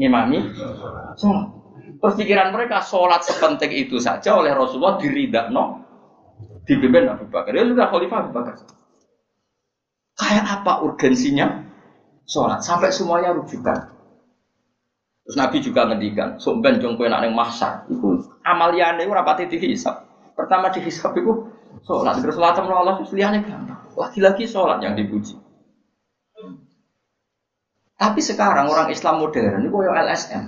ngimami sholat. Terus pikiran mereka sholat sepenting itu saja oleh Rasulullah diridakno dipimpin Abu Bakar. Ya sudah Khalifah Abu Bakar. Kayak apa urgensinya sholat sampai semuanya rujukan. Terus Nabi juga ngendikan, sumben jong kowe nak ning mahsyar iku amaliyane ora pati dihisab. Pertama dihisab iku sholat, terus sholat sama Allah liyane gampang. Lagi-lagi sholat yang dipuji. Tapi sekarang orang Islam modern itu kayak LSM.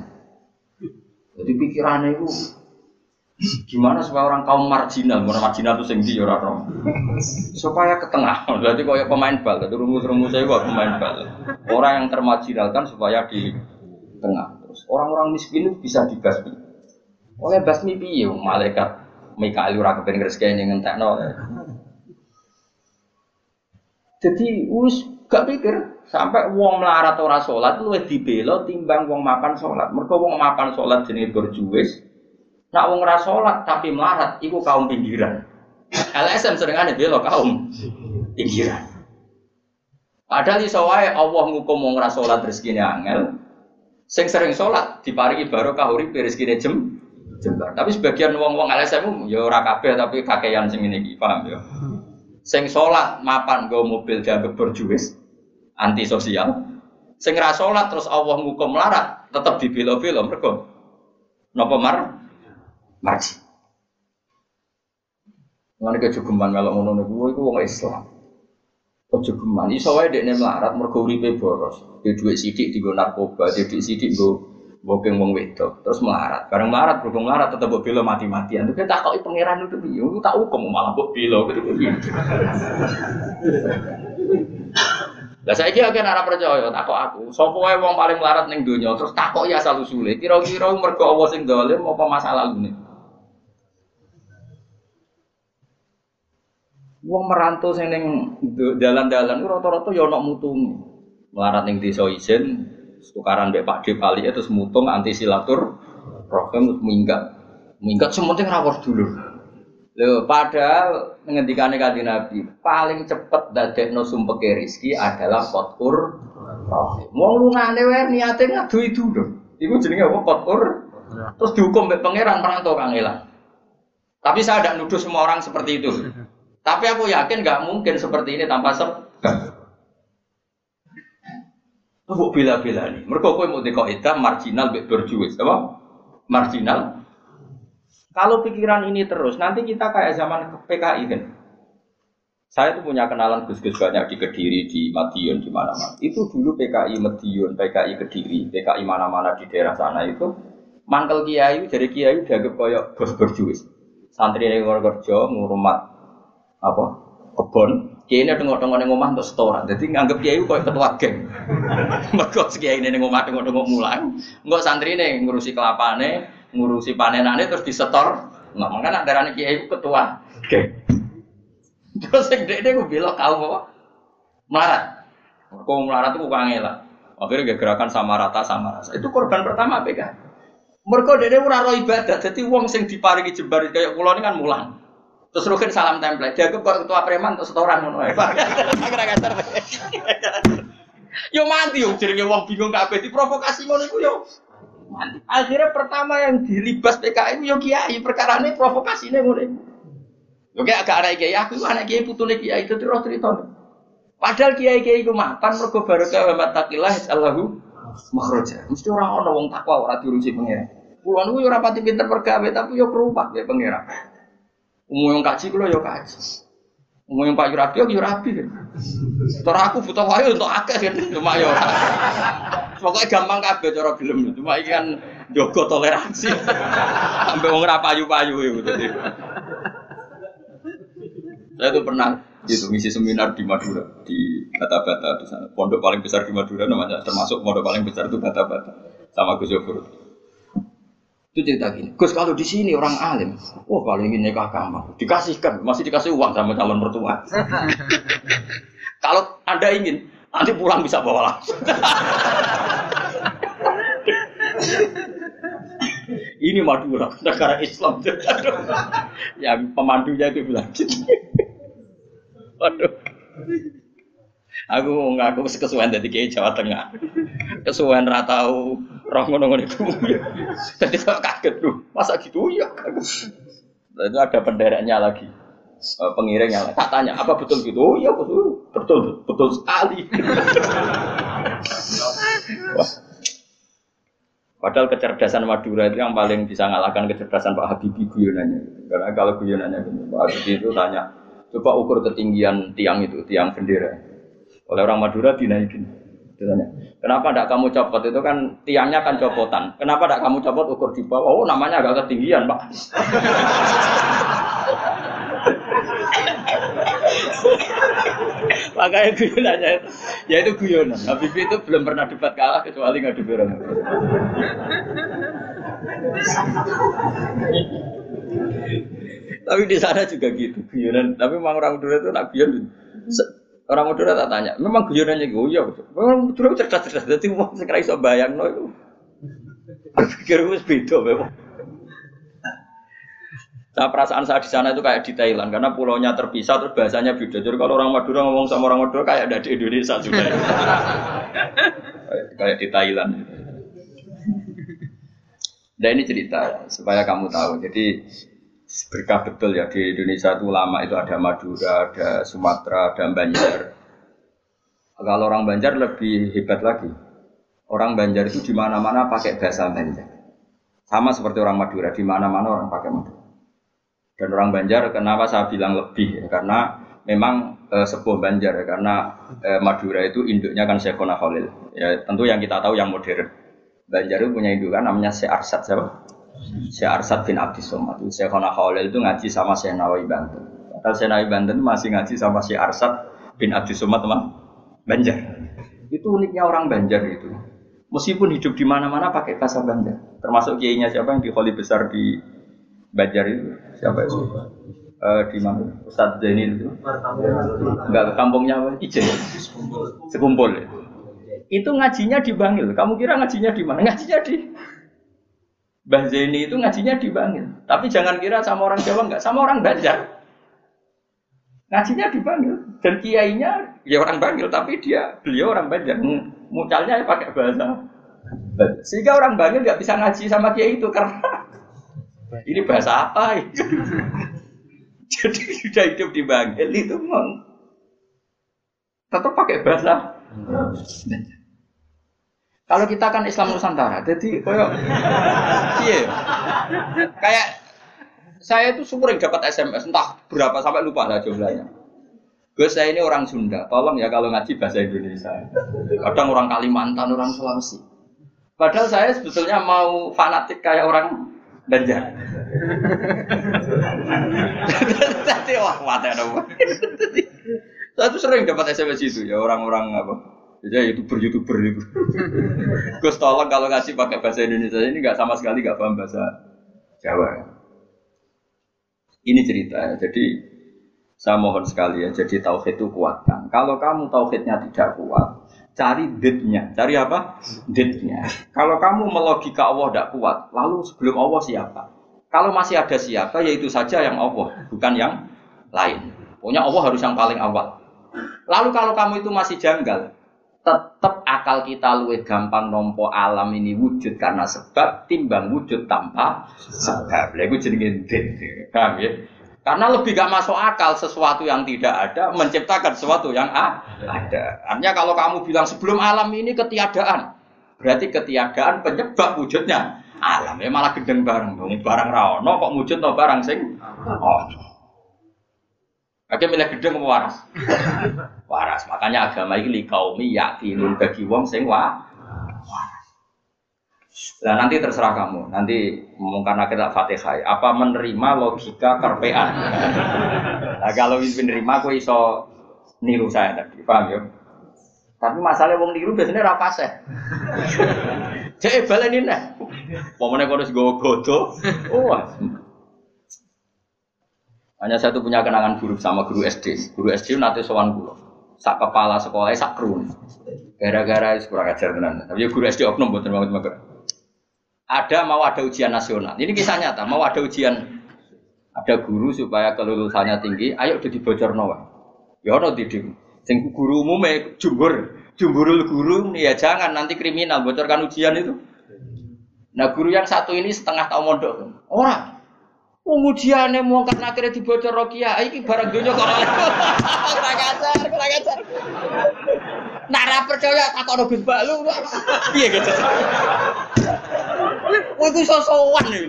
Jadi pikirannya itu Gimana supaya orang kaum marginal, orang marginal itu sendiri ya orang Supaya ke tengah. Berarti kayak pemain bal, itu rumus-rumus saya buat pemain bal. Orang yang termarginalkan supaya di tengah. Terus orang-orang miskin itu bisa dibasmi. Oleh basmi piye malaikat Mikael ora kepen rezeki ning ngentekno. Jadi us Gak pikir sampai wong melarat ora salat luwih dibela timbang wong makan salat. Mergo wong makan salat jenenge berjuwis. Nak wong ora salat tapi melarat iku kaum pinggiran. LSM seringane bela kaum pinggiran. Padahal iso wae Allah ngukum wong ora salat rezekine angel. Sing sering salat diparingi barokah urip rezekine jem jembar. Tapi sebagian wong-wong LSM ya ora kabeh tapi kakean sing ngene iki, paham ya? Sing salat mapan nggo mobil dianggap berjuwis, antisosial. Sing ra salat terus Allah ngukum melarat, tetap dibela-bela mergo napa mar marji. Ngene kejogeman melok ngono niku iku wong Islam. Kejogeman iso wae dekne melarat mergo uripe boros. Di dhuwit sithik dienggo narkoba, di dhuwit sithik nggo bokeng wong wedok, terus melarat. Bareng melarat, berhubung melarat tetep mbok bela mati-matian. Tapi tak kok pangeran itu piye? Tak hukum malah mbok bela gitu piye. Lah saiki akeh ora percaya, takok aku. Sapa wae wong paling melarat ning donya terus takok ya asal usule. Kira-kira mergo Allah sing dolim apa masalah lune? Wong merantau sing ning dalan-dalan rata-rata ya ana mutunge. Melarat ning desa isin, tukaran mbek Pak D Pali terus mutung anti silatur terus minggat. Minggat sementing rawor dulu. Lho, padahal ngendikane kanjeng Nabi, paling cepet dadekno sumpeke rezeki adalah kotur rahim. Wong lungane wae niate itu lho. Iku jenenge apa kotur? Terus dihukum mbek pangeran perantau kangelan. Tapi saya tidak nuduh semua orang seperti itu. Tapi aku yakin nggak mungkin seperti ini tanpa sebab. Kok bela-bela nih? Mereka kowe mau dekok marginal mbek berjuwis, apa? Marginal kalau pikiran ini terus, nanti kita kayak zaman PKI kan. Saya tuh punya kenalan gus-gus banyak di Kediri, di Madiun, di mana-mana. Itu dulu PKI Madiun, PKI Kediri, PKI mana-mana di daerah sana itu mangkel kiai dari kiai dianggap kayak bos berjuis. Santri yang kerja ngurumat apa kebon. Kiai ini tengok-tengok neng omah untuk setoran. Jadi nganggap kiai kayak ketua geng. Mereka kiai ini neng omah tengok-tengok mulang. Enggak santri ini ngurusi kelapane, ngurusi panenannya terus disetor. Nggak makanya darahnya kiai itu ketua. Oke. Terus yang dia gue bilang kau apa? Melarat. Kau melarat itu bukan lah. Akhirnya gerakan sama rata sama rasa. Itu korban pertama PK. Mereka dia ora ibadah. Jadi uang sing diparingi jembar kayak pulau ini kan mulang. Terus rukin salam template. Dia kok ketua preman terus setoran ngono. Yo mati yo jenenge wong bingung kabeh diprovokasi ngono iku yo. Akhirnya pertama yang dilibas PKI yo kiai, perkara ini provokasi ini mulai. Oke agak anak kiai, aku anak kiai putune kiai itu terus cerita. Padahal kiai kiai itu mapan mergo barokah wa matakillah Allahu makhraja. Mesti orang orang wong takwa ora diurusi pangeran. Kulo niku yo ora pati pinter pergawe tapi yo kerupak ya pangeran. Umum yang kaji kulo yo kaji. Umum yang Pak Yurabi yo Yurabi. Terus aku butuh wae untuk akeh kan cuma yo. Pokoknya gampang kabeh cara film. Cuma iki kan jogo toleransi. Sampai wong ora payu-payu itu tadi. Saya tuh pernah itu misi seminar di Madura di Bata-Bata di sana. Pondok paling besar di Madura namanya termasuk pondok paling besar itu Bata-Bata sama Gus Yofur. Itu cerita gini, Gus kalau di sini orang alim, wah oh, paling ingin nikah kamu, dikasihkan, masih dikasih uang sama calon mertua. kalau anda ingin, nanti pulang bisa bawa langsung. Ini Madura, negara Islam. ya pemandunya itu bilang gitu. Waduh. Aku ngaku kesuwen dari kiai Jawa Tengah. Kesuwen ra tau roh ngono-ngono iku. Dadi kok kaget tuh. Masa gitu ya. Itu ada pendereknya lagi. Uh, pengiringnya lagi. Tak tanya, apa betul gitu? Oh iya betul. Betul, betul sekali. Padahal kecerdasan Madura itu yang paling bisa ngalahkan kecerdasan Pak Habibie guyonannya. Karena kalau guyonannya Pak Habibie itu tanya, coba ukur ketinggian tiang itu, tiang bendera oleh orang Madura dinaikin. Kenapa tidak kamu copot itu kan tiangnya kan copotan. Kenapa tidak kamu copot ukur di bawah? Oh namanya agak ketinggian pak. Makanya guyonannya itu, ya itu guyonan. Habib itu belum pernah debat kalah kecuali ngadu orang. Tapi di sana juga gitu guyonan. Tapi memang orang Madura itu nak guyon Orang Madura tak tanya, memang guyonannya gue, ya Memang Madura cerdas-cerdas, jadi mau sekarang iso bayang no itu. Berpikir gue beda memang. Nah perasaan saya di sana itu kayak di Thailand karena pulaunya terpisah terus bahasanya beda. Jadi kalau orang Madura ngomong sama orang Madura kayak ada di Indonesia juga. kayak, kayak di Thailand. Nah ini cerita supaya kamu tahu. Jadi berkah betul ya di Indonesia itu lama itu ada Madura, ada Sumatera, ada Banjar. Kalau orang Banjar lebih hebat lagi. Orang Banjar itu di mana-mana pakai bahasa Banjar. Sama seperti orang Madura, di mana-mana orang pakai Madura. Dan orang Banjar kenapa saya bilang lebih ya? karena memang e, sebuah Banjar ya, karena e, Madura itu induknya kan Syekhona Khalil. Ya tentu yang kita tahu yang modern. Banjar itu punya indukan namanya Syekh Arsad siapa? Syekh Arsad bin Abdi Somad. Syekhona Khalil itu ngaji sama Syekh Nawawi Banten. Padahal Syekh Nawawi Banten masih ngaji sama Syekh Arsad bin Abdi Somad teman Banjar. Itu uniknya orang Banjar itu. Meskipun hidup di mana-mana pakai bahasa Banjar. Termasuk kiainya siapa yang di besar di Banjar itu siapa itu? Uh, di mana? Ustadz Zainil itu? Enggak kampungnya apa? Ijen. Sekumpul. Ya. Itu ngajinya di Bangil. Kamu kira ngajinya di mana? Ngajinya di Mbah Zaini itu ngajinya di Bangil. Tapi jangan kira sama orang Jawa enggak, sama orang Banjar. Ngajinya di Bangil. Dan kiainya ya orang Bangil, tapi dia beliau orang Banjar. Mucalnya ya pakai bahasa sehingga orang Bangil nggak bisa ngaji sama kiai itu karena ini bahasa apa? Jadi sudah hidup di Bangil itu memang tetap pakai bahasa. Kalau kita kan Islam Nusantara, jadi kayak iya, kayak saya itu sering dapat SMS entah berapa sampai lupa lah jumlahnya. Gus saya ini orang Sunda, tolong ya kalau ngaji bahasa Indonesia. Kadang orang Kalimantan, orang Sulawesi. Padahal saya sebetulnya mau fanatik kayak orang Banjar. Tadi wah mati ada Saya tuh sering dapat SMS itu ya orang-orang apa ya youtuber youtuber itu. Gus tolong kalau kasih pakai bahasa Indonesia ini nggak sama sekali nggak paham bahasa Jawa. Ini cerita ya. Jadi saya mohon sekali ya. Jadi tauhid itu kuatkan. Kalau kamu tauhidnya tidak kuat, cari ditnya. Cari apa? Ditnya. Kalau kamu melogika Allah tidak kuat, lalu sebelum Allah siapa? Kalau masih ada siapa, yaitu saja yang Allah, bukan yang lain. Pokoknya Allah harus yang paling awal. Lalu kalau kamu itu masih janggal, tetap akal kita luwih gampang nompo alam ini wujud karena sebab timbang wujud tanpa sebab. Lha iku jenenge dit. Paham ya? Karena lebih gak masuk akal sesuatu yang tidak ada menciptakan sesuatu yang ada. Artinya kalau kamu bilang sebelum alam ini ketiadaan, berarti ketiadaan penyebab wujudnya alam. Ya malah gendeng bareng dong. Barang rawono kok wujud no barang sing oh. Oke milih gedeng waras? Waras. Makanya agama ini kaumi yakinun bagi wong sing wa Nah nanti terserah kamu. Nanti karena kita fatihah. Apa menerima logika kerpean? nah kalau menerima, aku iso niru saya tadi. Paham ya? Tapi masalah wong niru biasanya rapase. Cek balen ini. Pokoknya kalau gue godo. Oh. Hanya satu punya kenangan buruk sama guru SD. Guru SD nanti sowan guru. Sak kepala sekolah sak kerun. Gara-gara kurang ajar tenan. Tapi ya guru SD oknum buat banget ada mau ada ujian nasional. Ini kisah nyata, mau ada ujian ada guru supaya kelulusannya tinggi, ayo udah dibocor nawa. Ya ono didik. Sing guru umumnya jumbur, jumburul guru ya jangan nanti kriminal bocorkan ujian itu. Nah guru yang satu ini setengah tahun mondok. Orang Pengujiannya mau karena akhirnya dibocor Rokia, ini barang dunia kok kurang ajar, kurang ajar. Nara percaya tak kau Gus Balu, iya gitu. Oh itu sosokan nih.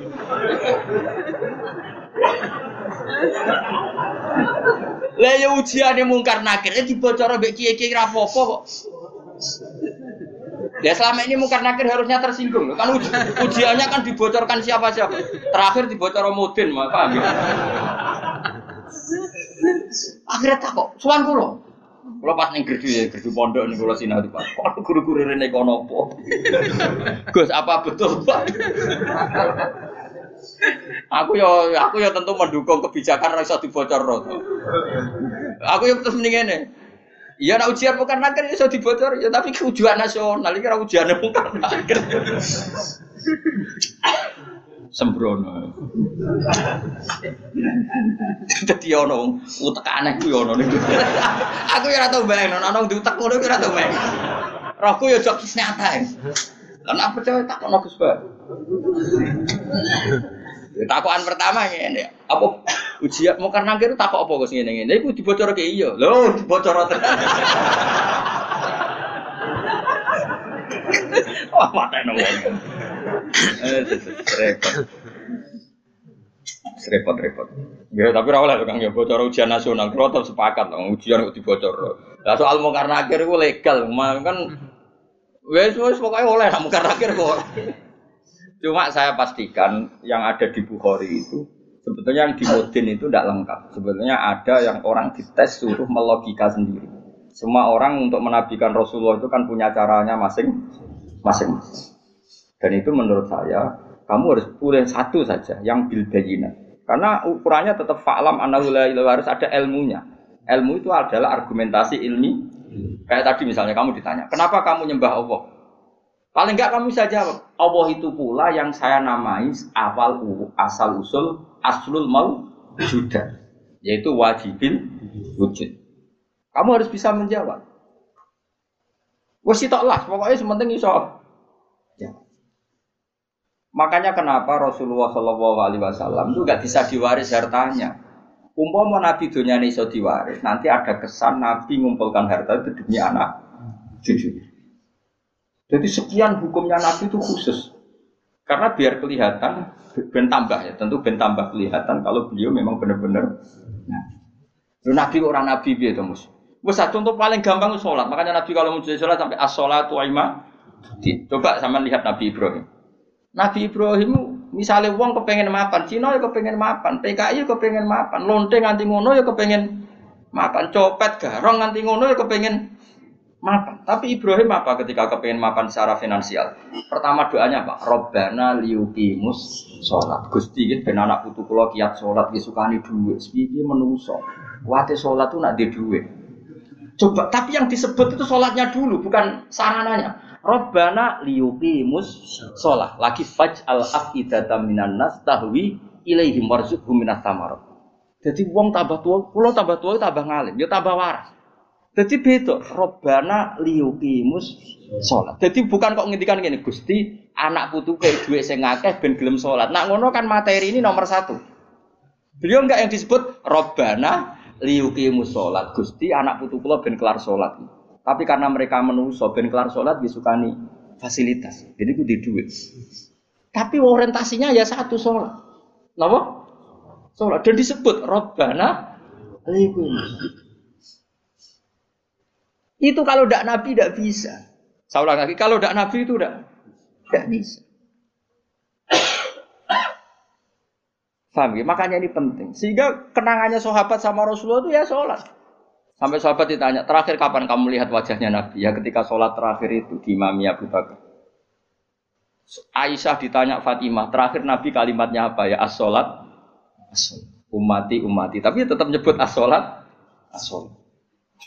Lah ya ujiane mungkar nakir dibocor mbek kiye-kiye ra apa kok. Ya selama ini mungkar nakir harusnya tersinggung kan uji, ujiannya kan dibocorkan siapa-siapa. Terakhir dibocor Mudin, paham ya? Akhirnya tak kok, suan kulo. Kalau pas ning gerdu ya, gerdu pondok nih kalau sinau pak. Kok guru-guru rene po? Gus apa betul pak? aku yo aku yo tentu mendukung kebijakan rasa dibocor roto. Aku yo terus mendingan nih. Iya nak ujian bukan nakir iso dibocor ya tapi ujian nasional iki ora ujian bukan nakir. Sembrono. Dadi ono wong utek aneh kuwi ono niku. Aku ya ora tau bayangno ono diutek ngono kuwi ora tau bayang. Rohku ya jok nyata. Lan apa percaya tak ono Gus Ba. Ya, takokan pertama ngene, apa ujian mau karena kira takok apa Gus ngene ngene. Iku dibocor ke iya. Lho, dibocor tenan. Wah, patene wong. Eh, repot. Repot repot. Ya tapi ora oleh Kang ya bocor ujian nasional. Tetap sepakat dong ujian kok dibocor. Lah soal mau karena akhir itu legal, kan wes wes pokoknya oleh mau karena akhir kok. Cuma saya pastikan yang ada di Bukhari itu sebetulnya yang di Modin itu tidak lengkap. Sebetulnya ada yang orang dites suruh melogika sendiri. Semua orang untuk menabikan Rasulullah itu kan punya caranya masing-masing. Dan itu menurut saya kamu harus pilih satu saja yang bil Karena ukurannya tetap fa'lam anahula harus ada ilmunya. Ilmu itu adalah argumentasi ilmi. Kayak tadi misalnya kamu ditanya, kenapa kamu nyembah Allah? Paling enggak kamu bisa jawab, Allah itu pula yang saya namai awal asal usul aslul mau juda, yaitu wajibin wujud. Kamu harus bisa menjawab. Wes lah, pokoknya sementing iso. Ya. Makanya kenapa Rasulullah Shallallahu Alaihi Wasallam itu gak bisa diwaris hartanya. Umpama Nabi dunia ini iso diwaris, nanti ada kesan Nabi mengumpulkan harta itu demi anak cucu. Jadi sekian hukumnya Nabi itu khusus. Karena biar kelihatan, ben tambah ya, tentu ben tambah kelihatan kalau beliau memang benar-benar Nabi. Nabi orang Nabi biar itu mus. Wes contoh paling gampang sholat. Makanya Nabi kalau mau sholat sampai as-sholatu. Coba sama lihat Nabi Ibrahim. Nabi Ibrahim misalnya uang kepengen mapan, Cina ya kepengen mapan, PKI ya kepengen mapan, lonteng nganti ngono ya kepengen mapan, copet garong nganti ngono ya kepengen mapan. Tapi Ibrahim apa ketika kepengen mapan secara finansial? Pertama doanya apa? Robbana liukimus sholat. Gusti gitu ben anak putu kula kiat sholat ki sukani duit. Piye menungso. Kuate sholat tuh nak di duit. Coba, tapi yang disebut itu sholatnya dulu, bukan sarananya. Robbana liukimus sholat. Lagi faj al afidatam minan nas tahwi ilaihim warzuqhum minas samarat. Jadi uang tambah tua, pulau tambah tua tambah ngalim, ya tambah waras. Jadi beda, Robbana liyukimus sholat. Jadi bukan kok ngintikan gini, Gusti anak putu kayak dua sing akeh ben gelem sholat. Nak ngono kan materi ini nomor satu. Beliau enggak yang disebut Robbana liyukimus sholat. Gusti anak putu kula ben kelar sholat. Tapi karena mereka menuso ben kelar sholat disukani fasilitas. Jadi di duit. Tapi orientasinya ya satu sholat. Kenapa? Sholat. Dan disebut Robbana liyukimus itu kalau tidak Nabi tidak bisa. Saya ulang lagi, kalau tidak Nabi itu tidak tidak bisa. Paham ya? Makanya ini penting. Sehingga kenangannya sahabat sama Rasulullah itu ya sholat. Sampai sahabat ditanya, terakhir kapan kamu lihat wajahnya Nabi? Ya ketika sholat terakhir itu di Imami Abu Bakar. Aisyah ditanya Fatimah, terakhir Nabi kalimatnya apa ya? As-sholat, as umati, umati. Tapi tetap nyebut as-sholat, as-sholat.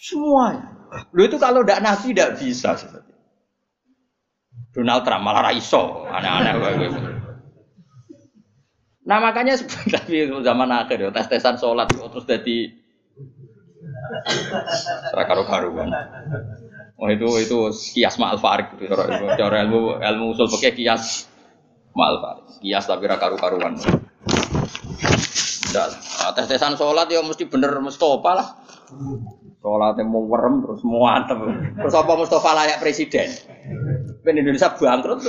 Semuanya. Lu itu kalau tidak nabi tidak bisa Donald Trump malah raiso, aneh-aneh Nah makanya tapi zaman akhir ya tes tesan sholat terus jadi serakaru karuan. Oh itu itu kias ma'al farik cara ilmu ilmu usul pakai kias ma'al farik. Kias tapi rakaru karuan. Nah, tes tesan sholat ya mesti bener Mustafa lah. Sholatnya mau werem terus mau antem. Terus apa Mustafa layak presiden? Ben Indonesia bangkrut.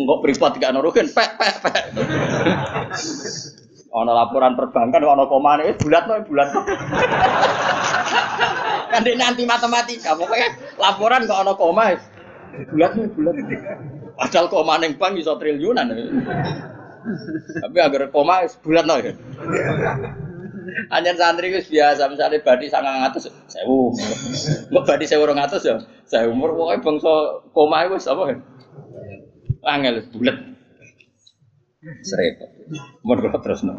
Enggak privat gak nuruhin, pek pek pek. Ono laporan perbankan, ono koma nih, bulat nih bulat. kan dia nanti matematika, pokoknya laporan kok ono koma, bulat nih bulat. Padahal koma neng bank bisa triliunan. Tapi agar koma bulat nih. Hanya santri itu biasa, misalnya badi sangat ngatus, sewu. Mbak badi sewu orang ngatus ya, saya umur pokoknya bangsa koma itu apa kan? Angel bulat. Serempet. Umur terus no.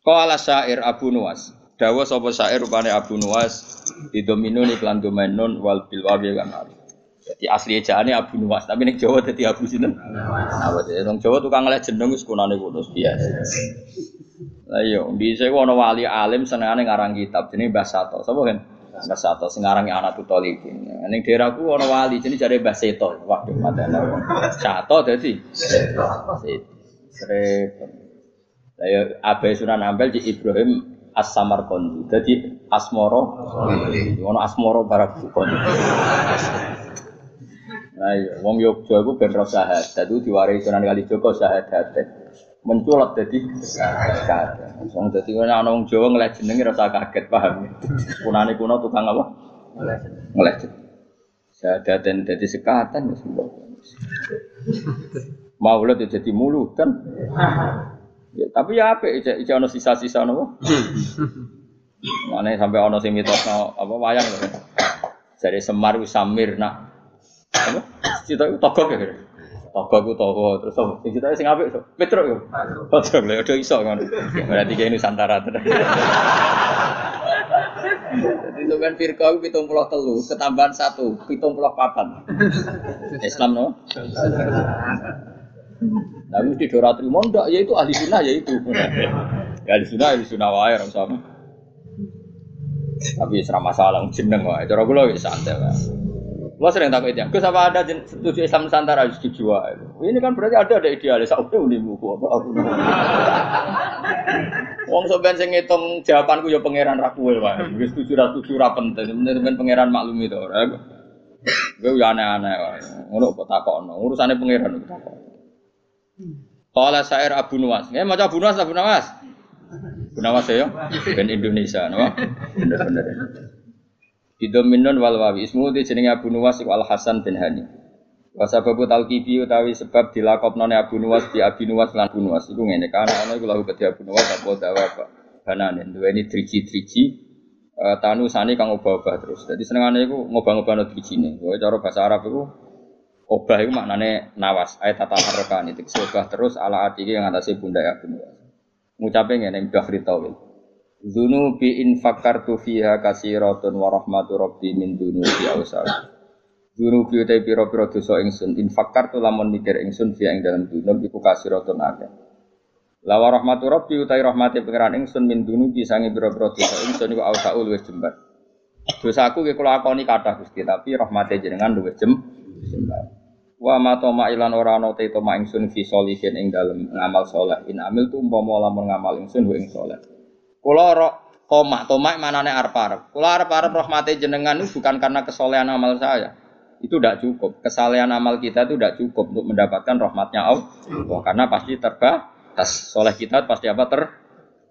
Qala syair Abu Nuwas. Dawa sapa syair rupane Abu Nuwas didomino iklan domain wal bil wawi kan. Jadi asli ejaane Abu Nuwas, tapi ning Jawa dadi Abu sinten? Apa dadi wong Jawa tukang ngeleh jeneng wis kunane kuno biasa. Lah iya, bisa ana wali alim senengane ngarang kitab jenenge Mbah Sato. Sapa kan? Mbah Sato sing ngarangi anak tutolipin. Ning daerahku ana wali jenenge jare Mbah Seto. Waduh, matane. Sato dadi Seto. Repot. Lah ya Abai Sunan Ampel di Ibrahim As-Samarqandi. Dadi Asmoro. Ono Asmoro barang bukon. Nah, iya, wong Yogya iku ben ro syahadat, itu diwarai Sunan Kalijaga syahadat. Menculot dadi syahadat. Wong dadi ana wong Jawa ngeleh jenenge rasa kaget, paham. Kunane kuno tukang apa? Ngeleh jeneng. Syahadaten dadi sekatan wis Maulid jadi mulut kan. Ya, tapi ya apa? Ija, ija ono sisa-sisa nopo. Mana sampai ono sing mitosno apa wayang lho. Dari Semar Samir nak apa? Cita itu togok ya. Togok itu togok terus apa? Sing cita sing apik so. Petruk yo. Petruk lho udah iso ngono. Berarti kayak Nusantara tenan. Jadi itu kan Firqa pitung puluh telu, ketambahan satu, pitung puluh papan. Islam no? Nah, mesti dora terima ndak ya itu ahli sunnah ya itu. Ya ahli sunnah ahli sunnah wae sama. Tapi serama masalah jeneng wae. Cara kula wis santai wae. Lo sering takut itu. Gus apa ada setuju Islam Nusantara harus dijual? Ini kan berarti ada ada idealis. Aku ini buku apa? Wong soben sing ngitung jawabanku ya pangeran raku wae. Wis setuju ra setuju ra penting. Pangeran maklum itu. Gue ya aneh-aneh wae. Ngono kok takokno. Urusane pangeran kok takok. Qala syair Abu Nuwas. Nggih maca Abu Nuwas Abu Nuwas. Abu Nuwas ya. Ben Indonesia, no? Bener-bener. Bidominun wal wawi ismu di jenenge Abu Nuwas iku Al Hasan bin Hani. Wa sababu talqibi utawi sebab dilakopnone Abu Nuwas di Abi Nuwas lan Abu Nuwas iku ngene kan ana iku lahu kedhi Abu Nuwas apa dawa apa bananen duweni driji-driji uh, tanu sani kang obah-obah terus. Jadi senengane iku ngobah-ngobahno drijine. Kowe cara bahasa Arab iku obah iku maknane nawas ayat tata harokan itu obah terus ala ati yang atase pundak Abu Nuwas. Ngucape ngene mbah Ritawil. Zunubi in fakartu fiha kasiratun wa rahmatu rabbi min dunubi awsal. Zunubi utai piro-piro dosa ingsun in fakartu lamun mikir ingsun fiha ing dalam dunub iku kasiratun akeh. Lawa rahmatu rabbi utai rahmati pengiran ingsun min dunubi sangi piro-piro dosa ingsun iku awsaul wis jembar. Dosaku ki kula akoni kathah Gusti tapi rahmate jenengan luwih jem. Wa ma toma ilan ora ana te toma ingsun fi solihin ing dalem ngamal saleh. In amil tu umpama lamun ngamal ingsun wa ing saleh. Kula tomak, tomak manane arep-arep. Kula arep-arep rahmati jenengan itu bukan karena kesolehan amal saya. Itu tidak cukup. Kesalehan amal kita itu tidak cukup untuk mendapatkan rahmatnya Allah. Karena pasti terbatas. Soleh kita pasti apa ter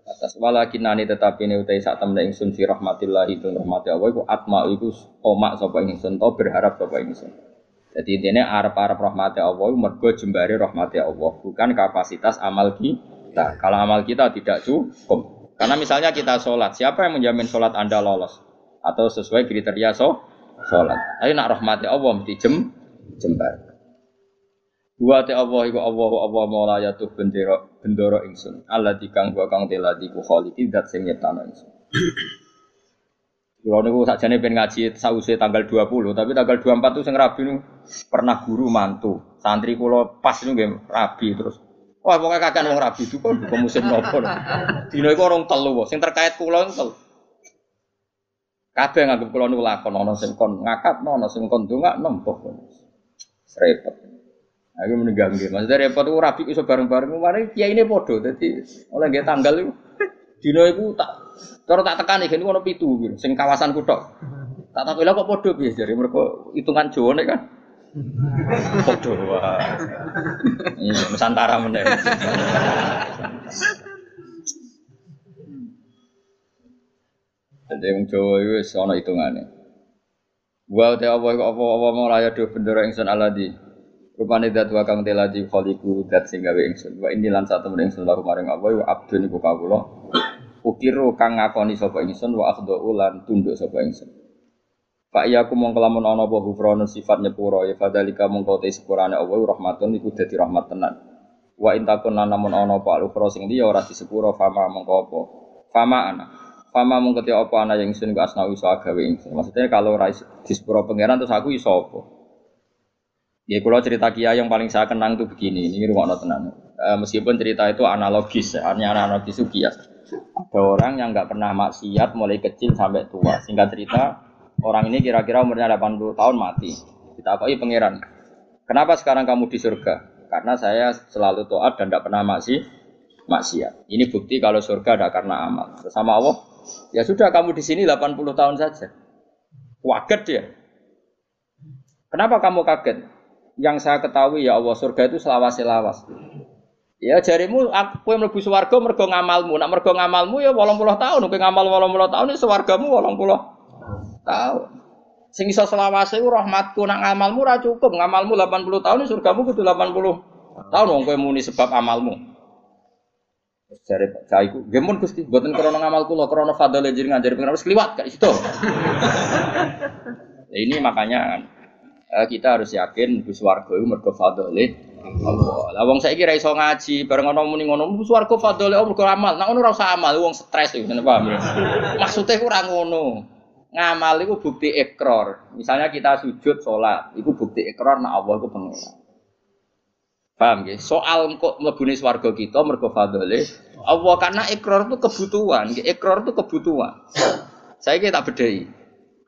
atas walakin nani tetapi ini utai saat temen ingsun fi rahmatillah itu rahmati Allah itu atma itu tomak sapa ingsun to berharap sapa ingsun. Jadi intinya arep rahmati Allah mergo jembari rahmati Allah bukan kapasitas amal kita. Kalau amal kita tidak cukup, karena misalnya kita sholat, siapa yang menjamin sholat Anda lolos? Atau sesuai kriteria so, sholat. Ayo nak rahmati Allah mesti jem, jembar. Dua te Allah iku Allah Allah maula yatuh bendera bendera ingsun. Allah dikang gua kang teladi ku kholiki dat sing nyiptano ingsun. Kulo niku sakjane pengen ngaji sause tanggal 20, tapi tanggal 24 tuh sing rabi niku pernah guru mantu. Santri kulo pas niku nggih rabi terus Wah, pokoknya kakek wong rabi itu kok bukan musim nopo. Dino iku orang telu, sing terkait pulau itu telu. Kabeh nganggep kula niku lakon ana sing kon ngakat, ana sing kon ndongak nempok. Repot. Aku meninggal nggih. Maksudnya repot itu rabi iso bareng-bareng. Mari kiai ini podo. Jadi oleh nggih tanggal itu dino iku tak cara tak tekan iki niku ana pitu sing kawasan kutok. Tak tak kok podo piye jare mergo hitungan Jawa nek kan. Podo wah. Iya, Nusantara meneh. Jadi wong Jawa itu wis ana hitungane. Wa ta apa apa apa mau raya do bendera ingsun aladi. Rupane dat wa kang teladi khaliqu dat sing gawe ingsun. Wa ini lan satu meneng ingsun laku maring apa wa abdun iku kawula. Ukiru kang ngakoni sapa ingsun wa akhdhu lan tunduk sapa ingsun. Pak iya aku mong kelamun ana apa hufrana sifat nyepuro ya fadzalika mongko te sepurane Allah rahmatun iku dadi rahmat tenan. Wa intakun namun ono apa al sing dia ora disepuro fama mengko apa. Fama ana. Fama mung ketia apa ana yang ingsun ku asnawi iso agawe ingsun. Maksudnya kalau ora disepuro pangeran terus aku iso apa? Ya kalau cerita Kia yang paling saya kenang tuh begini, ini rumah tenan. E, meskipun cerita itu analogis, hanya analogis itu. Ada orang yang nggak pernah maksiat mulai kecil sampai tua. Singkat cerita, orang ini kira-kira umurnya 80 tahun mati. Kita apa pangeran. Kenapa sekarang kamu di surga? Karena saya selalu taat dan tidak pernah maksi, maksiat. Ini bukti kalau surga ada karena amal. Sama Allah, ya sudah kamu di sini 80 tahun saja. Waget dia. Kenapa kamu kaget? yang saya ketahui ya Allah surga itu selawas-selawas. Ya jarimu aku yang mlebu swarga mergo ngamalmu. Nak mergo ngamalmu ya 80 tahun, kowe ngamal 80 tahun ya swargamu 80 tahun. Sing iso selawase rahmatku nak ngamalmu ora cukup. Ngamalmu 80 tahun surgamu kudu 80 tahun wong kowe muni sebab amalmu. Jare Pak Caiku, gemun Gusti, mboten krana ngamal kula, krana fadhole jenengan jare pengen wis kliwat gak situ. ini makanya eh, kita harus yakin Gus Wargo itu mergo fadole Allah. Lah wong saiki ra iso ngaji, bareng ana muni ngono, Gus Wargo fadole Allah mergo amal. Nek ngono ora usah amal, wong stres iku, paham ya? Maksude ku ora ngono. Ngamal itu bukti ekor. Misalnya kita sujud sholat, itu bukti ekor nah Allah itu pengira. Paham ya? Soal kok mlebune swarga kita mergo fadole Allah karena ekor itu kebutuhan, ekor itu kebutuhan. Saya kita bedai.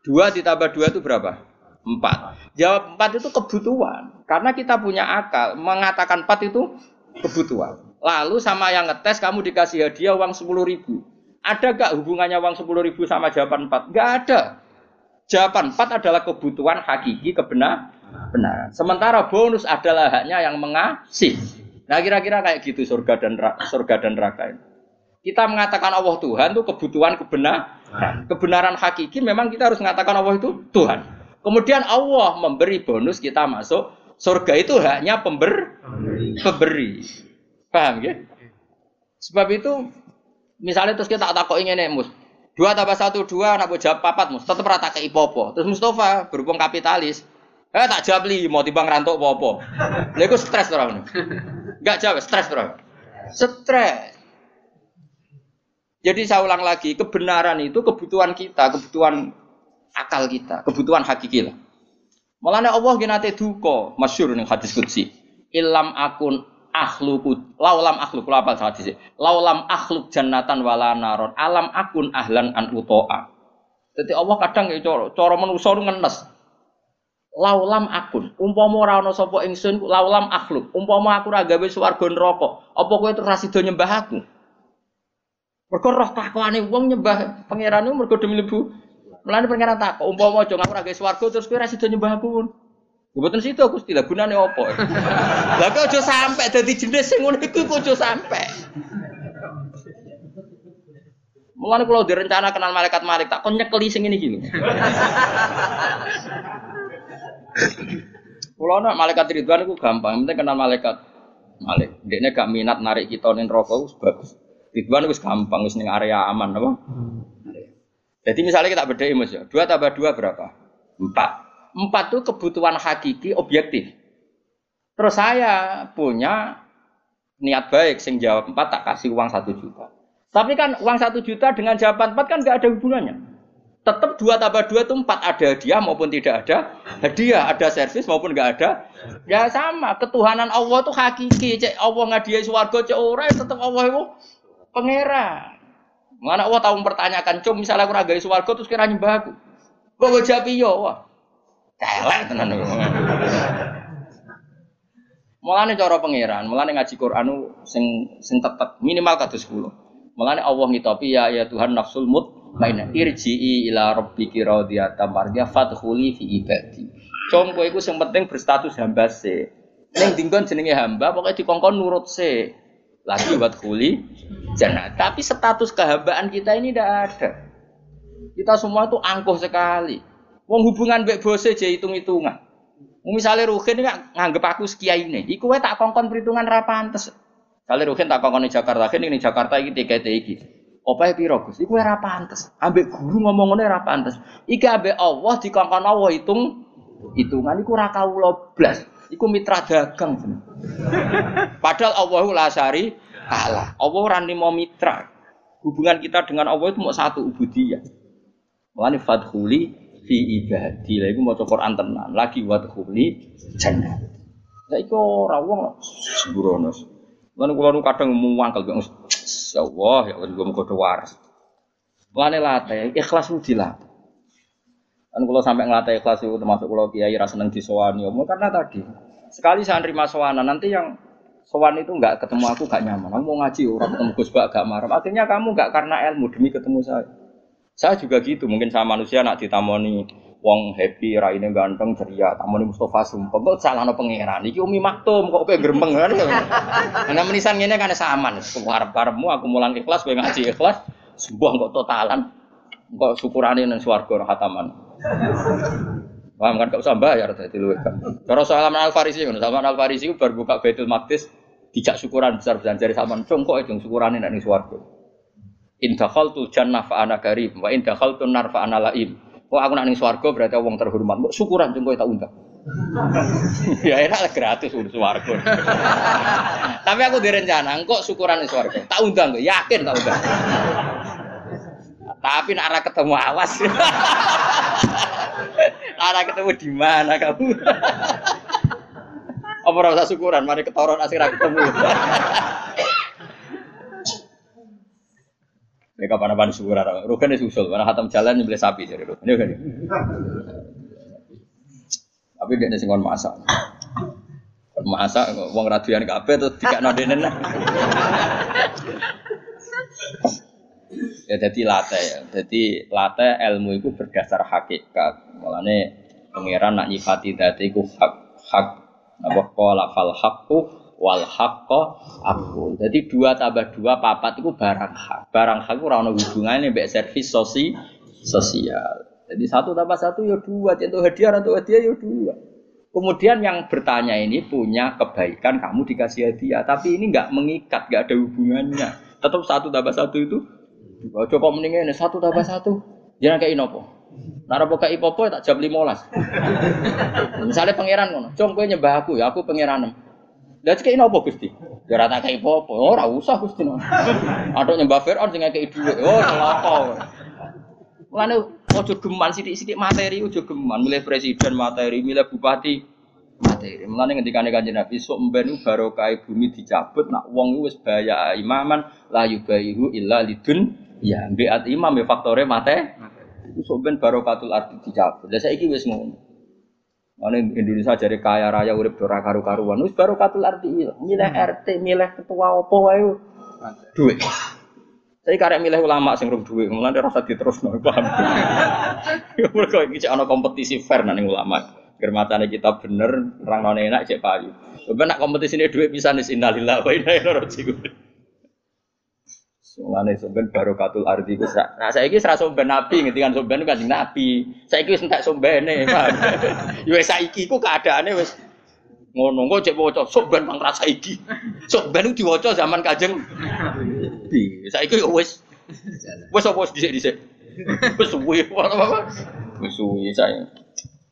Dua ditambah dua itu berapa? Empat. Jawab empat itu kebutuhan. Karena kita punya akal. Mengatakan empat itu kebutuhan. Lalu sama yang ngetes kamu dikasih hadiah uang sepuluh ribu. Ada gak hubungannya uang sepuluh ribu sama jawaban empat? Gak ada. Jawaban empat adalah kebutuhan hakiki kebenar benar. Sementara bonus adalah haknya yang mengasih. Nah kira-kira kayak gitu surga dan surga dan neraka ini. Kita mengatakan Allah Tuhan itu kebutuhan kebenaran. Kebenaran hakiki memang kita harus mengatakan Allah itu Tuhan. Kemudian Allah memberi bonus kita masuk surga itu hanya pember pemberi. Paham ya? Sebab itu misalnya terus kita tak kok ingin mus. Dua tambah satu dua, nak jawab papat mus. Tetap rata ke ipopo. Terus Mustafa berhubung kapitalis. Eh tak jawab li mau timbang rantok popo. Lalu stres orang. Enggak jawab, stres orang. Stres. Jadi saya ulang lagi, kebenaran itu kebutuhan kita, kebutuhan akal kita, kebutuhan hakiki lah. Malah Allah nate duka, masyhur ning hadis qudsi. Ilam akun akhluku laulam akhluk kula apal hadis. Laulam akhluk jannatan wala naron. Alam akun ahlan an utoa. Jadi Allah kadang ya cara cara manusa ngenes. Laulam akun, umpama ora ana sapa ingsun laulam akhluk, umpama aku ora gawe swarga neraka, apa kowe terus rasido nyembah aku? Mergo roh takwane wong nyembah pangeran mergo demi lebu Mulane pengen tak umpama aja ngaku ra swarga terus kowe ra sida nyembah aku. Mboten situ aku istilah gunane opo. Lah kok aja sampe dadi jenis sing ngono iku kok aja sampe. Mulane kalau direncana kenal malaikat-malaikat tak kon nyekeli sing iki lho. Kulo nak malaikat Ridwan itu gampang, penting kenal malaikat. Malik, dia gak minat narik kita ning rokok bagus. Ridwan itu gampang, wis ning area aman apa? Jadi misalnya kita beda mas ya, dua tambah dua berapa? Empat. Empat itu kebutuhan hakiki objektif. Terus saya punya niat baik, sing jawab empat tak kasih uang satu juta. Tapi kan uang satu juta dengan jawaban empat kan nggak ada hubungannya. Tetap dua tambah dua itu empat ada hadiah maupun tidak ada hadiah, ada servis maupun nggak ada. Ya sama, ketuhanan Allah itu hakiki. Cek Allah ngadiai suwargo cek orang tetap Allah itu pangeran. Mana Allah tahu mempertanyakan, cum misalnya aku ragai suwargo terus kira nyembah aku. Gue jawab iya, wah. Celek tenan. Mulane cara pangeran, mulane ngaji Quran sing sing tetep minimal kados 10. Mulane Allah ngitopi ya ya Tuhan nafsul mutmainnah irji'i ila rabbiki radiyatan mardiyah fadkhuli fi ibadi. Cung kowe iku sing penting berstatus hamba se. Ning dinggon jenenge hamba pokoke dikongkon nurut se lagi buat kuli jannah. Tapi status kehambaan kita ini tidak ada. Kita semua itu angkuh sekali. Wong hubungan mbek bose aja hitung-hitungan. Misalnya Ruhin ini nganggep aku sekiai ini, iku wae tak kongkon perhitungan ra pantes. Kali Ruhin tak kongkon di Jakarta, ini Jakarta iki tiket iki. Apa piro Gus? Iku ora pantes. Ambek guru ngomong ngene ora pantes. Iki ambek Allah dikongkon Allah hitung hitungan iku ora kawula blas. Iku mitra dagang. Padahal Allahu la syari Allah. Allah ora nimo mitra. Hubungan kita dengan Allah itu mau satu ubudiyah. Mulane fadkhuli fi ibadi. Lah iku maca Quran tenan. Lagi wadkhuli jannah. Lah iku ora wong sembrono. Lan kula nu kadang muangkel ya Allah ya Allah muga do waras. Mulane latih ikhlas udilah. Kan kalau sampai ngelatih ikhlas itu termasuk kalau kiai rasa seneng disowani, omong karena tadi sekali saya nerima sowanan nanti yang sowan itu nggak ketemu aku gak nyaman. Kamu mau ngaji orang ketemu Gus Bak gak marah. Akhirnya kamu nggak karena ilmu demi ketemu saya. Saya juga gitu. Mungkin sama manusia nak ditamoni wong happy, raine ganteng, ceria, tamoni Mustafa Sumpah. Kok salah no pangeran. Iki Umi Maktum kok kayak geremeng kan. Karena menisan ini kan sama. Karep-karepmu aku mulang ikhlas, gue ngaji ikhlas. Sebuah kok totalan. Kok syukurane nang swarga hataman. Paham kan gak usah bayar tadi lu kan. Cara Salman Al Farisi kan, Salman Al Farisi baru buka Baitul Maqdis dijak syukuran besar-besar dari Salman cung kok itu syukurane nek ning swarga. In dakhaltu jannah fa ana karim wa in dakhaltu nar fa ana laim. Kok aku nak ning swarga berarti wong terhormat. Mbok syukuran cung kok tak undang. ya enak gratis urus swarga. Tapi aku direncana kok syukuran ning swarga. Tak undang, yakin tak undang. Tapi nak arah ketemu awas. arah ketemu di mana kamu? Apa rasa syukuran? Mari ketoron asik ketemu. Ini kapan apa syukuran? Rugen susul, mana hatam jalan nyembelih sapi jadi Rugen. Ini kan. Tapi dia sing kon masak. Masak wong radian kabeh terus dikakno denen. Ya jadi late ya. Jadi late ilmu itu berdasar hakikat. Mulane pangeran nak nyifati dadi iku hak hak apa qala fal haqqu wal haqqo aku. Jadi dua tambah dua papat itu barang hak. Barang hak itu ora ono hubungane mbek servis sosi sosial. Jadi satu tambah satu ya dua, contoh hadiah atau hadiah ya dua. Kemudian yang bertanya ini punya kebaikan kamu dikasih hadiah, tapi ini nggak mengikat, nggak ada hubungannya. Tetap satu tambah satu itu Coba mendingin ini satu tambah satu. Jangan kayak inopo. Nara buka ipopo tak jam belas. Misalnya pangeran ngono, cung nyembah aku ya aku pangeranem. Lah cek inopo Gusti? Ya ora tak kayak ipopo. Oh ora usah Gusti. Ada nyembah Firaun sing kayak dhuwit. Oh celaka. Mulane ojo geman sithik-sithik materi ojo geman, milih presiden materi, milih bupati materi. Mulane ngendikane Kanjeng Nabi sok mben barokah bumi dicabut nak wong wis bahaya imaman la yubayihu illa lidun Ya, biat imam ya faktore mate. Itu soben barokatul arti dicabut. Lah saiki wis ngono. Mana Indonesia jadi kaya raya urip ora karu-karuan. Wis barokatul arti milih RT, milih ketua opo wae. Duit. Saya karek milih ulama sing rum duit, mulane rasa diterusno, paham. Mergo iki ana kompetisi fair nang ulama. Germatane kita bener, orang non enak cek payu. Sebenarnya nak kompetisi ini duit bisa nih innalillah wa inna ilaihi rajiun. Mulane somben barokatul ardi ku Nah saiki ora somben nabi ngendikan somben kan nabi. Saiki wis entek sombene, paham. Ya wis saiki ku keadaane wis ngono kok cek waca somben mang rasa iki. Somben ku diwaca zaman Kanjeng Nabi. Saiki yo wis wis apa wis dhisik-dhisik. Wis suwi apa Wis suwi saya.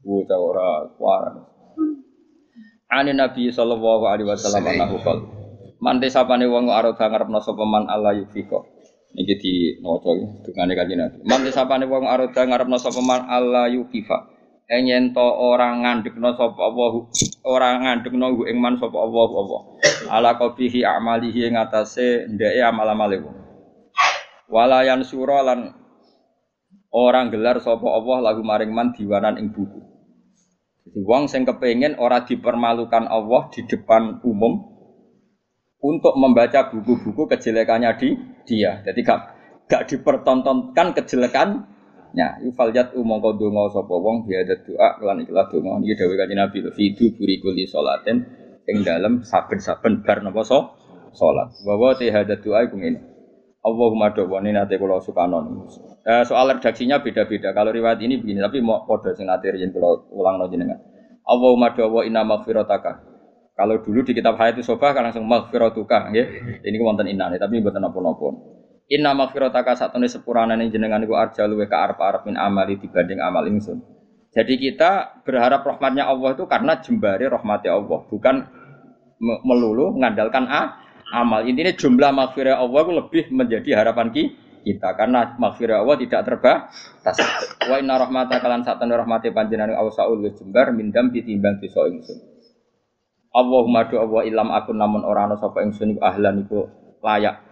Bocah ora kuaran. Ani Nabi sallallahu alaihi wasallam annahu qala Mante sapane wong arep ngarepno sapa man Allah yufiko. Iki di maca dungane kanjeng Nabi. Mante sapane wong arep ngarepno sapa man Allah yukifa. Enyen to ora ngandekno sapa Allah ora ngandekno ing man sapa Allah apa. Ala qabihi amalihi ing atase ndeke amal-amale wong. Walayan sura lan orang gelar sapa Allah lagu maring man diwanan ing buku. Jadi wong sing kepengin ora dipermalukan Allah di depan umum, untuk membaca buku-buku kejelekannya di dia. Jadi gak gak dipertontonkan kejelekannya. Ifaljat umongko donga sapa wong biada doa lan ikhlas donga iki dawuh kanjeng Nabi fidu buri kuli salatin ing dalem saben-saben bar napa so salat. Wa wa hada doa iku ngene. Allahumma dawani nate kula sukanon. Eh, soal redaksinya beda-beda. Kalau riwayat ini begini, tapi mau kode sing nate riyen kula ulang jenengan. Allahumma dawa inna maghfirataka kalau dulu di kitab Hayat Sobah kan langsung maghfiratuka nggih. Ini wonten inane tapi mboten napa-napa. Inna maghfirataka satune sepurane jenengan iku arja luwe ka arep-arep min amali dibanding amal ingsun. Jadi kita berharap rahmatnya Allah itu karena jembari rahmatnya Allah, bukan me- melulu mengandalkan a, amal. Intinya jumlah maghfirah Allah itu lebih menjadi harapan ki- kita karena maghfirah Allah tidak terbatas. Wa inna rahmata kalan satan rahmati panjenengan awsaul jembar mindam ditimbang dosa ingsun. Allahumma do Allah ilam akun namun ora ana sapa ingsun iku ahlan iku layak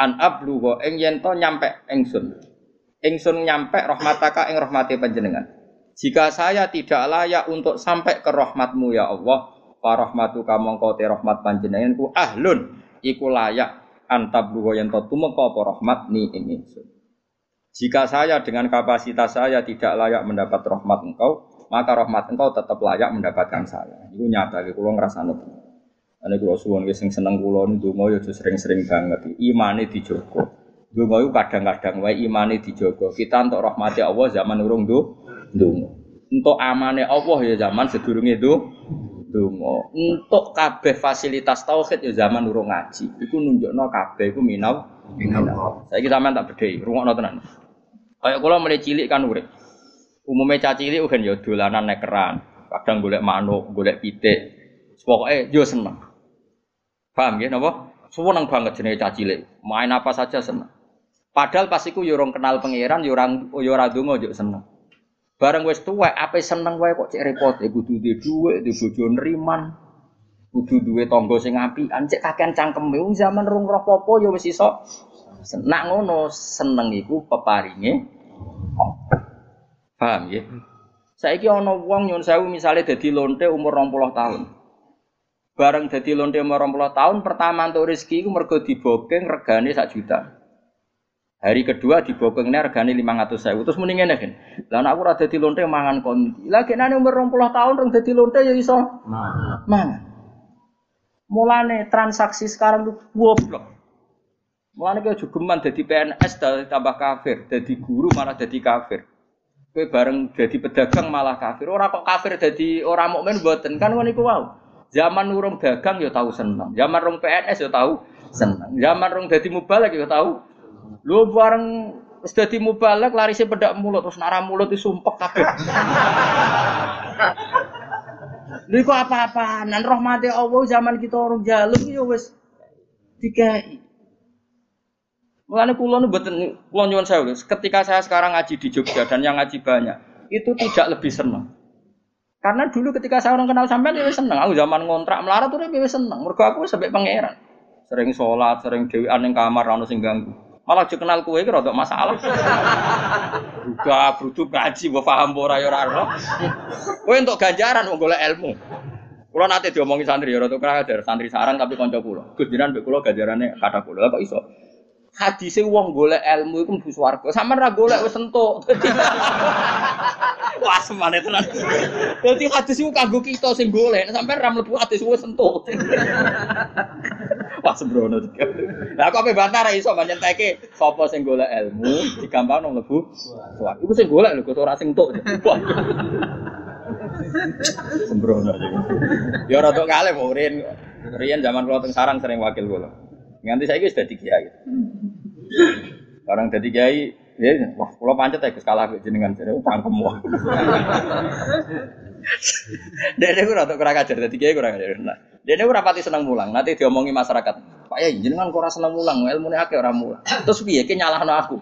an ablugo ing yen to nyampe ingsun. Ingsun nyampe rahmataka ing rahmati panjenengan. Jika saya tidak layak untuk sampai ke rahmatmu ya Allah, fa rahmatuka mongko te rahmat panjenengan ku ahlun iku layak antablugo yen to tumeka apa rahmat ni ing. Jika saya dengan kapasitas saya tidak layak mendapat rahmat engkau, maka rahmat engkau tetap layak mendapatkan saya. Itu nyata, kalau ngerasa. Ane kula suwun wis sing seneng kula ndonga ya sering-sering banget. Imane dijogo. Ndonga iku kadang-kadang wae imane dijogo. Kita untuk rahmati Allah zaman urung do ndonga. Untuk amane Allah ya zaman sedurunge do ndonga. Untuk kabeh fasilitas tauhid ya zaman urung ngaji. Iku nunjukno kabeh iku minau minau. Saiki sampean tak bedhei, rungokno tenan. Kayak kula mulai cilik kan urip. Umumnya caci cilik kan ya dolanan nek keran. Kadang golek manuk, golek pitik. Pokoknya yo seneng. Paham ya, napa? Seneng banget jenenge cah cilik. Main apa saja seneng. Padahal pas iku yo orang kenal pangeran, yo orang yo ora donga yo seneng. Bareng wis tuwek ape seneng wae kok cek repot, ya kudu duwe dhuwit, duwe bojo nriman. Kudu duwe tangga sing apian, cek kakean cangkeme wong zaman rung roh apa yo wis iso. Nak ngono seneng iku peparinge. Paham ya? Saiki ana wong nyun sewu misale dadi lonte umur 20 tahun. Bareng dadi lonte umur 20 tahun pertama untuk rezeki iku mergo dibokeng regane sak juta. Hari kedua dibokengnya regane 500 sewu. Terus mending ngene kan. Lah nek aku ora dadi lonte mangan kondi. Lah kenane umur 20 tahun rong dadi lonte ya iso mangan. Mulane transaksi sekarang tuh goblok. Mulane kaya jogeman dadi PNS tambah kafir, dadi guru malah dadi kafir. Kowe bareng jadi pedagang malah kafir. Ora kok kafir jadi orang mukmin mboten kan ngono iku wow. Zaman urung dagang ya tahu seneng. Zaman rong PNS ya tahu seneng. Zaman rong dadi mubalek ya tahu. Lu bareng wis dadi mubalek larise pedak mulut terus nara mulut disumpek kabeh. Lha iku apa-apaan? Rahmati Allah zaman kita orang jaluk ya wis dikai. Mulane kula nu mboten kula nyuwun sewu. Ketika saya sekarang ngaji di Jogja dan yang ngaji banyak, itu tidak lebih senang. Karena dulu ketika saya orang kenal sampean ya wis seneng. Aku zaman ngontrak melarat tuh ya wis seneng. Mergo aku sampai pangeran. Sering sholat, sering dewean ning kamar ono sing ganggu. Malah aja kenal kowe iki rada masalah. Juga brutu ngaji mbok paham ora ya ora ora. Kowe entuk ganjaran wong golek ilmu. Kula nate diomongi santri ya rada kurang ajar, santri sarang tapi kanca kula. Gus jenengan mbek kula ganjarane kata kula kok iso. Hadise wong golek ilmu iku mlebu swarga. Sampeyan ra golek wis entuk. Wah, semane tenan. Dadi hadis iku kanggo kita sing golek, sampeyan ra mlebu hadis wis entuk. Wah, sembrono. Lah kok ape bantah ra iso nyenteke sapa sing golek ilmu digampang mlebu swarga. Iku sing golek lho, ora sing entuk. Sembrono. Ya rada kalih murin. Riyen zaman kula teng sarang sering wakil kula. Nganti saiki wis dadi kiai. Orang dadi kiai, ya wah kula pancet ya kalah kok jenengan jare cangkem wae. Dene ora tok kurang ajar dadi kiai kurang ajar. Nah, dene ora pati seneng mulang. Nanti diomongi masyarakat. Pak ya jenengan kok ora seneng mulang, ilmune akeh ora mulang. Terus piye ki nyalahno aku?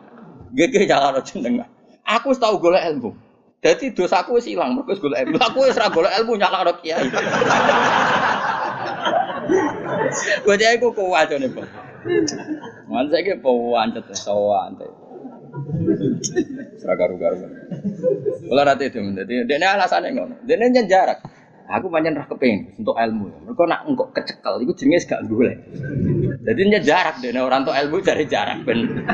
Nggih ki nyalahno jenengan. Aku tau golek ilmu. Dadi dosaku wis ilang, mergo wis golek ilmu. Aku wis ora ilmu nyalahno kiai. Gue dia iku kuat nih pak. Mana saya kayak pawancet, sawan teh. Seragaru garu. Kalau nanti itu, jadi dia alasannya ngono. Dia ini jarak. Aku banyak rah kepengen untuk ilmu. Mereka nak engkau kecekel, itu jenis gak boleh. Jadi jarak dia orang untuk ilmu cari jarak ben.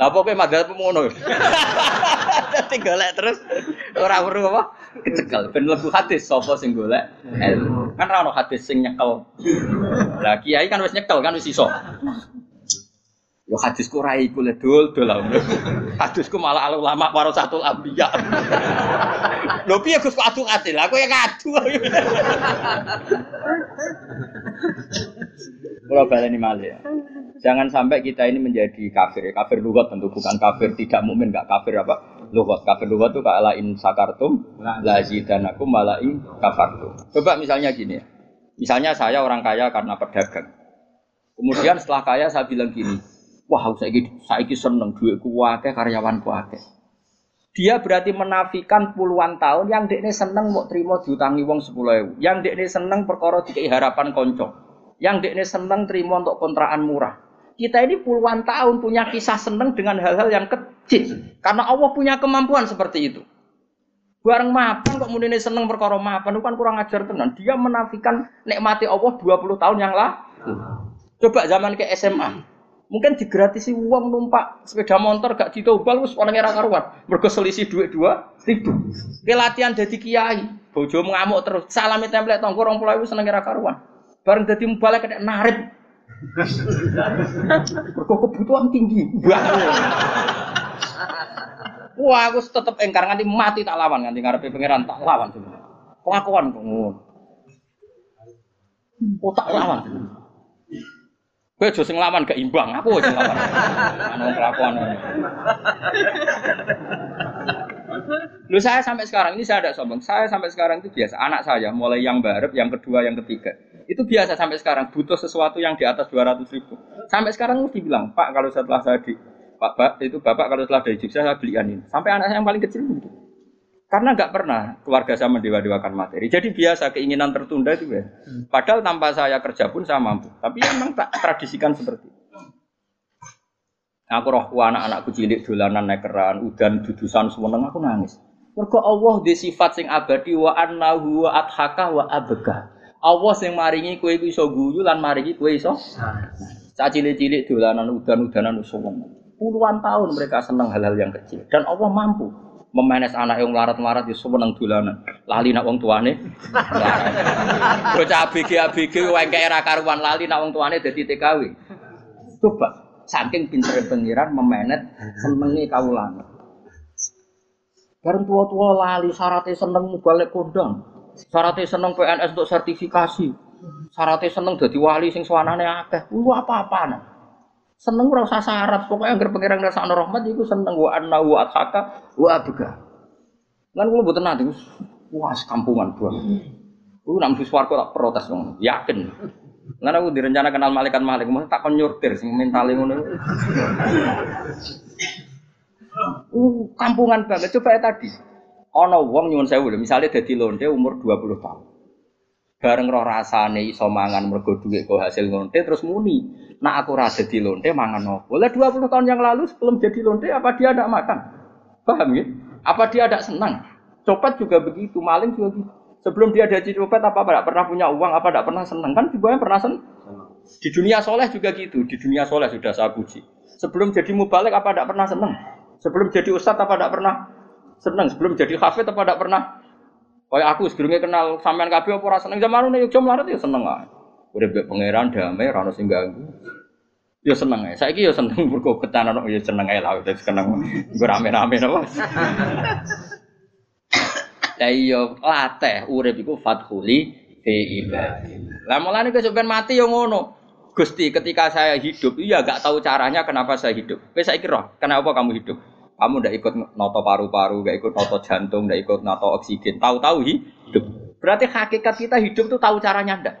Lah pokoke madhal pemono. Dadi golek terus ora perlu apa? Kecekel ben lebu hadis sapa sing golek ilmu. Kan ora ono hadis sing nyekel. Lah kiai kan wis nyekel kan wis iso. Yo hadisku ora iku le dol dol. Hadisku malah ulama para satu ambiya. Lho piye Gus kok adu adil? Aku ya ngadu. Kalau baleni malih. Jangan sampai kita ini menjadi kafir ya. Kafir lugat tentu bukan kafir tidak mukmin nggak kafir apa lugat. Kafir lugat itu kala in sakartum la zidanakum wala in kafartum. Coba misalnya gini ya. Misalnya saya orang kaya karena pedagang. Kemudian setelah kaya saya bilang gini, wah saya saya seneng duitku akeh karyawanku akeh. Dia berarti menafikan puluhan tahun yang dekne seneng mau terima diutangi wong sepuluh ewu. Yang dekne seneng perkara dikai harapan konco. Yang dekne seneng terima untuk kontrakan murah. Kita ini puluhan tahun punya kisah seneng dengan hal-hal yang kecil. Karena Allah punya kemampuan seperti itu. Bareng mapan kok muni seneng perkara mapan itu kan kurang ajar tenan. Dia menafikan nikmati Allah 20 tahun yang lalu. Coba zaman ke SMA. Mungkin digratisi uang numpak sepeda motor gak ditobal wis orang era karuan. Mergo selisih duit dua ribu. Ke latihan jadi kiai, bojo ngamuk terus. Salami template tonggo orang pulau seneng era karuan. Bareng dadi mubalek kena narip. Mergo kebutuhan tinggi. Wah, aku tetep engkar nganti mati tak lawan nganti ngarepe pangeran tak lawan sebenarnya. Pengakuan kok ngono. Oh tak lawan. Kowe aja sing lawan gak imbang, aku sing lawan. Ana kelakuan. Lu saya sampai sekarang ini saya ada sombong. Saya sampai sekarang itu biasa. Anak saya mulai yang baru, yang kedua, yang ketiga. Itu biasa sampai sekarang butuh sesuatu yang di atas 200 ribu. Sampai sekarang mesti bilang, Pak kalau setelah saya di Pak, Pak itu Bapak kalau setelah dari Jogja saya belikan ini. Sampai anak saya yang paling kecil begitu. Karena nggak pernah keluarga saya mendewa-dewakan materi. Jadi biasa keinginan tertunda itu ya. Padahal tanpa saya kerja pun saya mampu. Tapi memang tak tradisikan seperti itu. Aku roh anak-anakku cilik dolanan nekeran, udan dudusan semeneng aku nangis. Mergo Allah di sifat sing abadi wa annahu wa adhaka wa abga. Allah sing maringi kowe iku iso guyu lan maringi kowe iso. Cah cilik-cilik dolanan udan-udanan semeneng. Puluhan tahun mereka senang hal-hal yang kecil dan Allah mampu memenes anak yang larat-larat ya seneng dolanan. Lali nak wong tuane. Bocah ABG ABG wengke era karuan lali nak wong tuane dadi TKW. Coba saking pinter pengiran memenet senenge kawulan. Bareng tua-tua lali syaratnya seneng balik kondang. Syaratnya seneng PNS untuk sertifikasi. Syaratnya seneng jadi wali sing suanane akeh. Lu apa-apa nah. Seneng ora usah syarat, pokoknya anggere pangeran ngrasakno rahmat iku seneng wa anna wa atsaka wa abga. Lan kula mboten nate wah kampungan banget. Ku nang swarga tak protes wong, yakin. Lan aku direncana kenal malaikat malik, mau tak kon nyurtir sing mentale ngono. Uh, kampungan banget. Coba ya tadi. Ana wong nyuwun sewu misale dadi lonte umur 20 tahun. Bareng roh rasane iso mangan mergo dhuwit kok hasil lonte terus muni. Nak aku rasa di lonte mangan nopo. Lah 20 tahun yang lalu sebelum jadi lonte apa dia tidak makan? Paham ya? Apa dia tidak senang? Copet juga begitu, maling juga gitu. Sebelum dia jadi copet apa tidak pernah punya uang, apa tidak pernah senang? Kan juga pernah senang. Di dunia soleh juga gitu, di dunia soleh sudah saya puji. Sebelum jadi mubalik apa tidak pernah senang? Sebelum jadi ustadz apa tidak pernah senang? Sebelum jadi hafid apa tidak pernah? Kayak aku sebelumnya kenal sampean kabeh apa ora seneng zaman ini yo melarat ya seneng ae. Udah mbek pangeran damai ora ono sing ganggu. Ya seneng ae. Saiki ya seneng mergo ketanan ya seneng ae lah wis seneng. Nggo rame-rame napa. Lah iya latih urip iku fathuli fi ibadi. Lah mulane mati ya ngono. Gusti, ketika saya hidup, iya gak tahu caranya kenapa saya hidup. Wes saiki roh, kenapa kamu hidup? Kamu ndak ikut noto paru-paru, ndak ikut noto jantung, ndak ikut noto oksigen. Tahu-tahu hidup. Berarti hakikat kita hidup tuh tahu caranya ndak?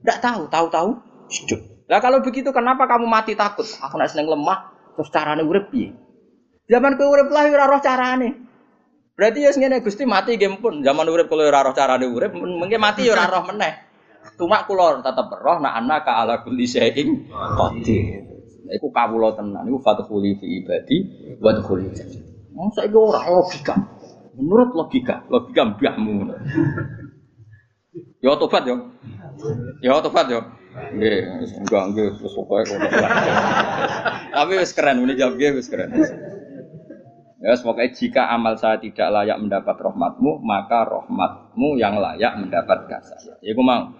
Ndak tahu, tahu-tahu hidup. Lah kalau begitu kenapa kamu mati takut? Aku nak seneng lemah, terus carane urip piye? Zaman kowe urip lah ora roh carane. Berarti ya ngene Gusti mati game pun. Zaman urip kalau ora roh carane urip, mungkin mati ya roh meneh. Cuma kula tetep roh nak anak ala kulli qadir. Iku kawula tenan, iku fathuli fi ibadi wa dkhuli jannah. Wong saiki ora logika. Menurut logika, logika mbahmu. Ya tobat yo. Ya tobat yo. Nggih, enggak nggih wis pokoke kok. Tapi wis keren, ini jawab nggih wis keren. Ya, pokoknya jika amal saya tidak layak mendapat rahmatmu, maka rahmatmu yang layak mendapatkan saya. Ya, mau.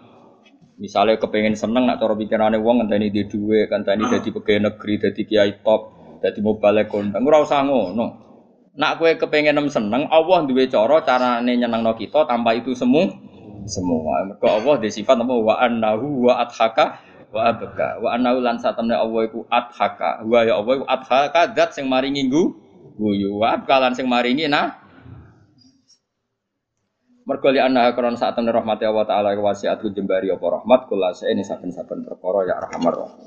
Misalnya kepengen seneng nak cara pikirane wong ngenteni di duwe, ngenteni dadi pegawai negeri, dadi kiai top, dadi balik kondang. Ora usah ngono. Nak kowe kepengen nem seneng, Allah duwe cara carane nyenengno kita tanpa itu semu semua. Mergo Allah di sifat apa wa annahu wa adhaka wa abka. Wa annahu lan satamne Allah iku adhaka. Wa ya Allah iku adhaka zat sing maringi guyu wa kalan sing maringi nah Mergo li anna kron saat temen rahmati Allah taala wasiat jembari apa rahmat kula ini saben-saben perkara ya rahmar